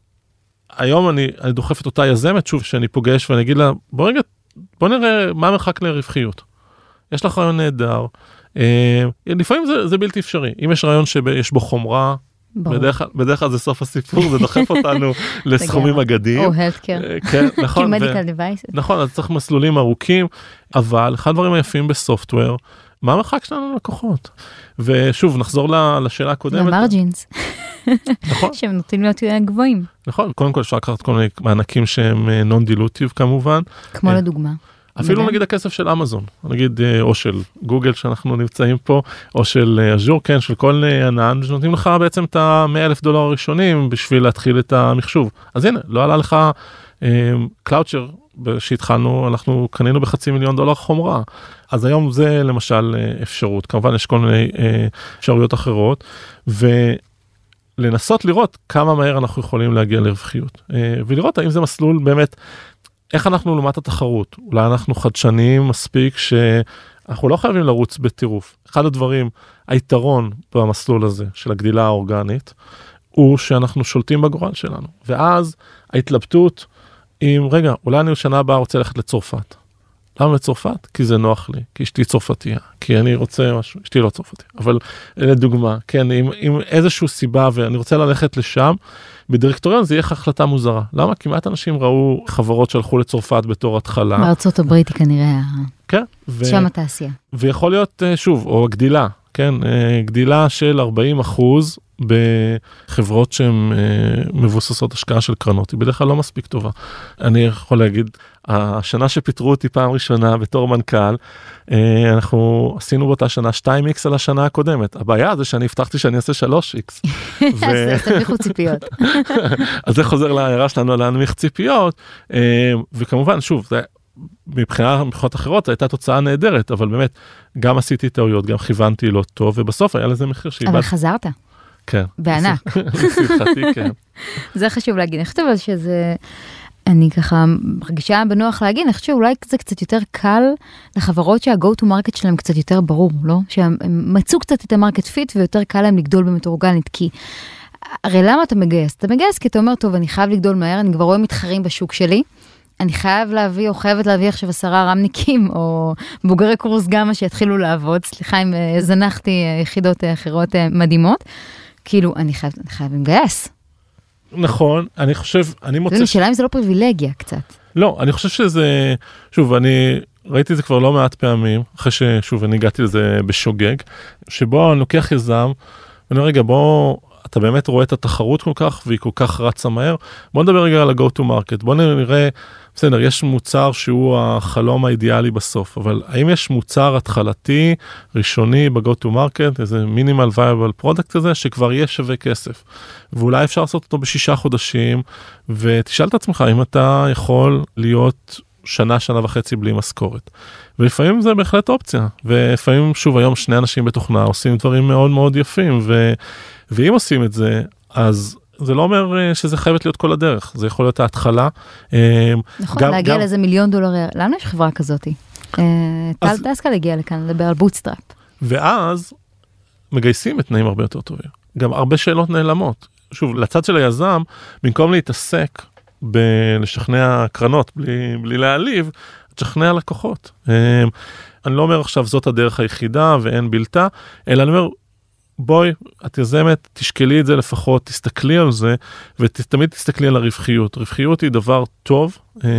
Speaker 3: היום אני, אני דוחף את אותה יזמת שוב שאני פוגש ואני אגיד לה בוא רגע בוא נראה מה המרחק לרווחיות. יש לך רעיון נהדר. אה, לפעמים זה, זה בלתי אפשרי אם יש רעיון שיש בו חומרה. בדרך בדרך כלל זה סוף הסיפור זה דוחף אותנו <laughs> לסכומים אגדיים.
Speaker 2: או הלטקר.
Speaker 3: אה, כן <laughs> נכון. נכון אז צריך מסלולים ארוכים אבל אחד הדברים היפים בסופטוור מה המרחק שלנו ללקוחות ושוב נחזור לשאלה הקודמת
Speaker 2: למרג'ינס, <laughs>
Speaker 3: נכון
Speaker 2: שהם נוטים להיות גבוהים.
Speaker 3: נכון קודם כל אפשר לקחת כל מיני מענקים שהם נון דילוטיב כמובן
Speaker 2: כמו. לדוגמה.
Speaker 3: אפילו. נגיד הכסף של אמזון נגיד אה, או של גוגל שאנחנו נמצאים פה או של אה, אז'ור כן של כל אה, ענן שנותנים לך בעצם את ה-100 אלף דולר הראשונים בשביל להתחיל את המחשוב. אז הנה לא עלה לך קלאוצ'ר שהתחלנו אנחנו קנינו בחצי מיליון דולר חומרה. אז היום זה למשל אה, אפשרות. כמובן יש כל מיני אה, אפשרויות אחרות. ולנסות לראות כמה מהר אנחנו יכולים להגיע לרווחיות אה, ולראות האם זה מסלול באמת איך אנחנו לעומת התחרות? אולי אנחנו חדשניים מספיק שאנחנו לא חייבים לרוץ בטירוף. אחד הדברים היתרון במסלול הזה של הגדילה האורגנית הוא שאנחנו שולטים בגורל שלנו. ואז ההתלבטות עם רגע אולי אני שנה הבאה רוצה ללכת לצרפת. למה לצרפת? כי זה נוח לי, כי אשתי צרפתייה, כי אני רוצה משהו, אשתי לא צרפתייה, אבל לדוגמה, כן, עם, עם איזושהי סיבה ואני רוצה ללכת לשם, בדירקטוריון זה יהיה לך החלטה מוזרה. למה? כי מעט אנשים ראו חברות שהלכו לצרפת בתור התחלה.
Speaker 2: בארצות הברית היא כנראה
Speaker 3: כן. ו...
Speaker 2: שם התעשייה.
Speaker 3: ויכול להיות אה, שוב או גדילה כן אה, גדילה של 40 אחוז בחברות שהן אה, מבוססות השקעה של קרנות היא בדרך כלל לא מספיק טובה. אני יכול להגיד השנה שפיטרו אותי פעם ראשונה בתור מנכ"ל אה, אנחנו עשינו באותה שנה 2x על השנה הקודמת הבעיה זה שאני הבטחתי שאני אעשה 3x. <laughs> ו-
Speaker 2: אז תנמיכו ציפיות. <laughs>
Speaker 3: אז זה חוזר להערה שלנו להנמיך ציפיות וכמובן שוב זה מבחינה מבחינות אחרות הייתה תוצאה נהדרת אבל באמת גם עשיתי טעויות גם כיוונתי לא טוב ובסוף היה לזה מחיר
Speaker 2: אבל
Speaker 3: שאיבדתי.
Speaker 2: חזרת,
Speaker 3: כן.
Speaker 2: בענק. <laughs>
Speaker 3: לשמחתי כן. <laughs>
Speaker 2: זה חשוב להגיד. אני חושבת אבל שזה... אני ככה מרגישה בנוח להגיד, אני חושבת שאולי זה קצת יותר קל לחברות שה-go to market שלהם קצת יותר ברור, לא? שהם הם מצאו קצת את ה market fit ויותר קל להם לגדול באמת אורגנית, כי הרי למה אתה מגייס? אתה מגייס כי אתה אומר, טוב, אני חייב לגדול מהר, אני כבר רואה מתחרים בשוק שלי, אני חייב להביא או חייבת להביא עכשיו עשרה רמניקים או בוגרי קורס גמא שיתחילו לעבוד, סליחה אם אה, זנחתי אה, יחידות אה, אחרות מדהימות, כאילו, אני חייב, אני חייב לגייס.
Speaker 3: נכון אני חושב אני מוצא
Speaker 2: יודע, שאלה אם זה לא פריבילגיה קצת.
Speaker 3: לא אני חושב שזה שוב אני ראיתי את זה כבר לא מעט פעמים אחרי ששוב אני הגעתי לזה בשוגג שבו אני לוקח יזם ואני אומר רגע בוא אתה באמת רואה את התחרות כל כך והיא כל כך רצה מהר. בוא נדבר רגע על ה-go to market. בוא נראה בסדר יש מוצר שהוא החלום האידיאלי בסוף אבל האם יש מוצר התחלתי ראשוני ב-go to market איזה מינימל viable product כזה שכבר יהיה שווה כסף? ואולי אפשר לעשות אותו בשישה חודשים ותשאל את עצמך אם אתה יכול להיות שנה שנה וחצי בלי משכורת. ולפעמים זה בהחלט אופציה ולפעמים שוב היום שני אנשים בתוכנה עושים דברים מאוד מאוד יפים ו... ואם עושים את זה אז זה לא אומר אה, שזה חייבת להיות כל הדרך זה יכול להיות ההתחלה. אה,
Speaker 2: נכון,
Speaker 3: גם-
Speaker 2: להגיע
Speaker 3: גם-
Speaker 2: לאיזה מיליון דולר, לנו יש חברה כזאתי. אה, טל
Speaker 3: אז-
Speaker 2: דסקל הגיע לכאן לדבר על bootstrap.
Speaker 3: ואז מגייסים בתנאים הרבה יותר טובים. גם הרבה שאלות נעלמות. שוב, לצד של היזם, במקום להתעסק בלשכנע קרנות בלי, בלי להעליב, תשכנע לקוחות. אני לא אומר עכשיו זאת הדרך היחידה ואין בלתה, אלא אני אומר בואי, את יזמת, תשקלי את זה לפחות, תסתכלי על זה, ותמיד תסתכלי על הרווחיות. רווחיות היא דבר טוב, אה,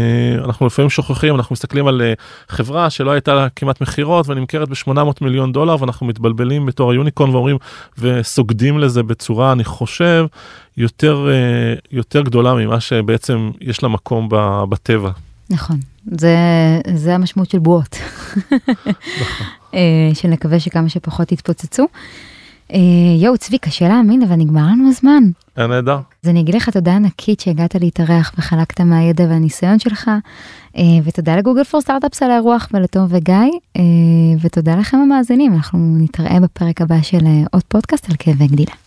Speaker 3: אנחנו לפעמים שוכחים, אנחנו מסתכלים על אה, חברה שלא הייתה לה כמעט מכירות ונמכרת ב-800 מיליון דולר, ואנחנו מתבלבלים בתור היוניקון ואומרים, וסוגדים לזה בצורה, אני חושב, יותר, אה, יותר גדולה ממה שבעצם יש לה מקום בטבע.
Speaker 2: נכון, זה, זה המשמעות של בועות. נכון. שנקווה שכמה שפחות יתפוצצו. אה, יואו, צבי, קשה להאמין, אבל נגמר לנו הזמן.
Speaker 3: היה נהדר.
Speaker 2: אז אני אגיד לך תודה ענקית שהגעת להתארח וחלקת מהידע והניסיון שלך, אה, ותודה לגוגל פור סטארט-אפס על האירוח ולתום וגיא, אה, ותודה לכם המאזינים, אנחנו נתראה בפרק הבא של עוד פודקאסט על כאבי גדילה.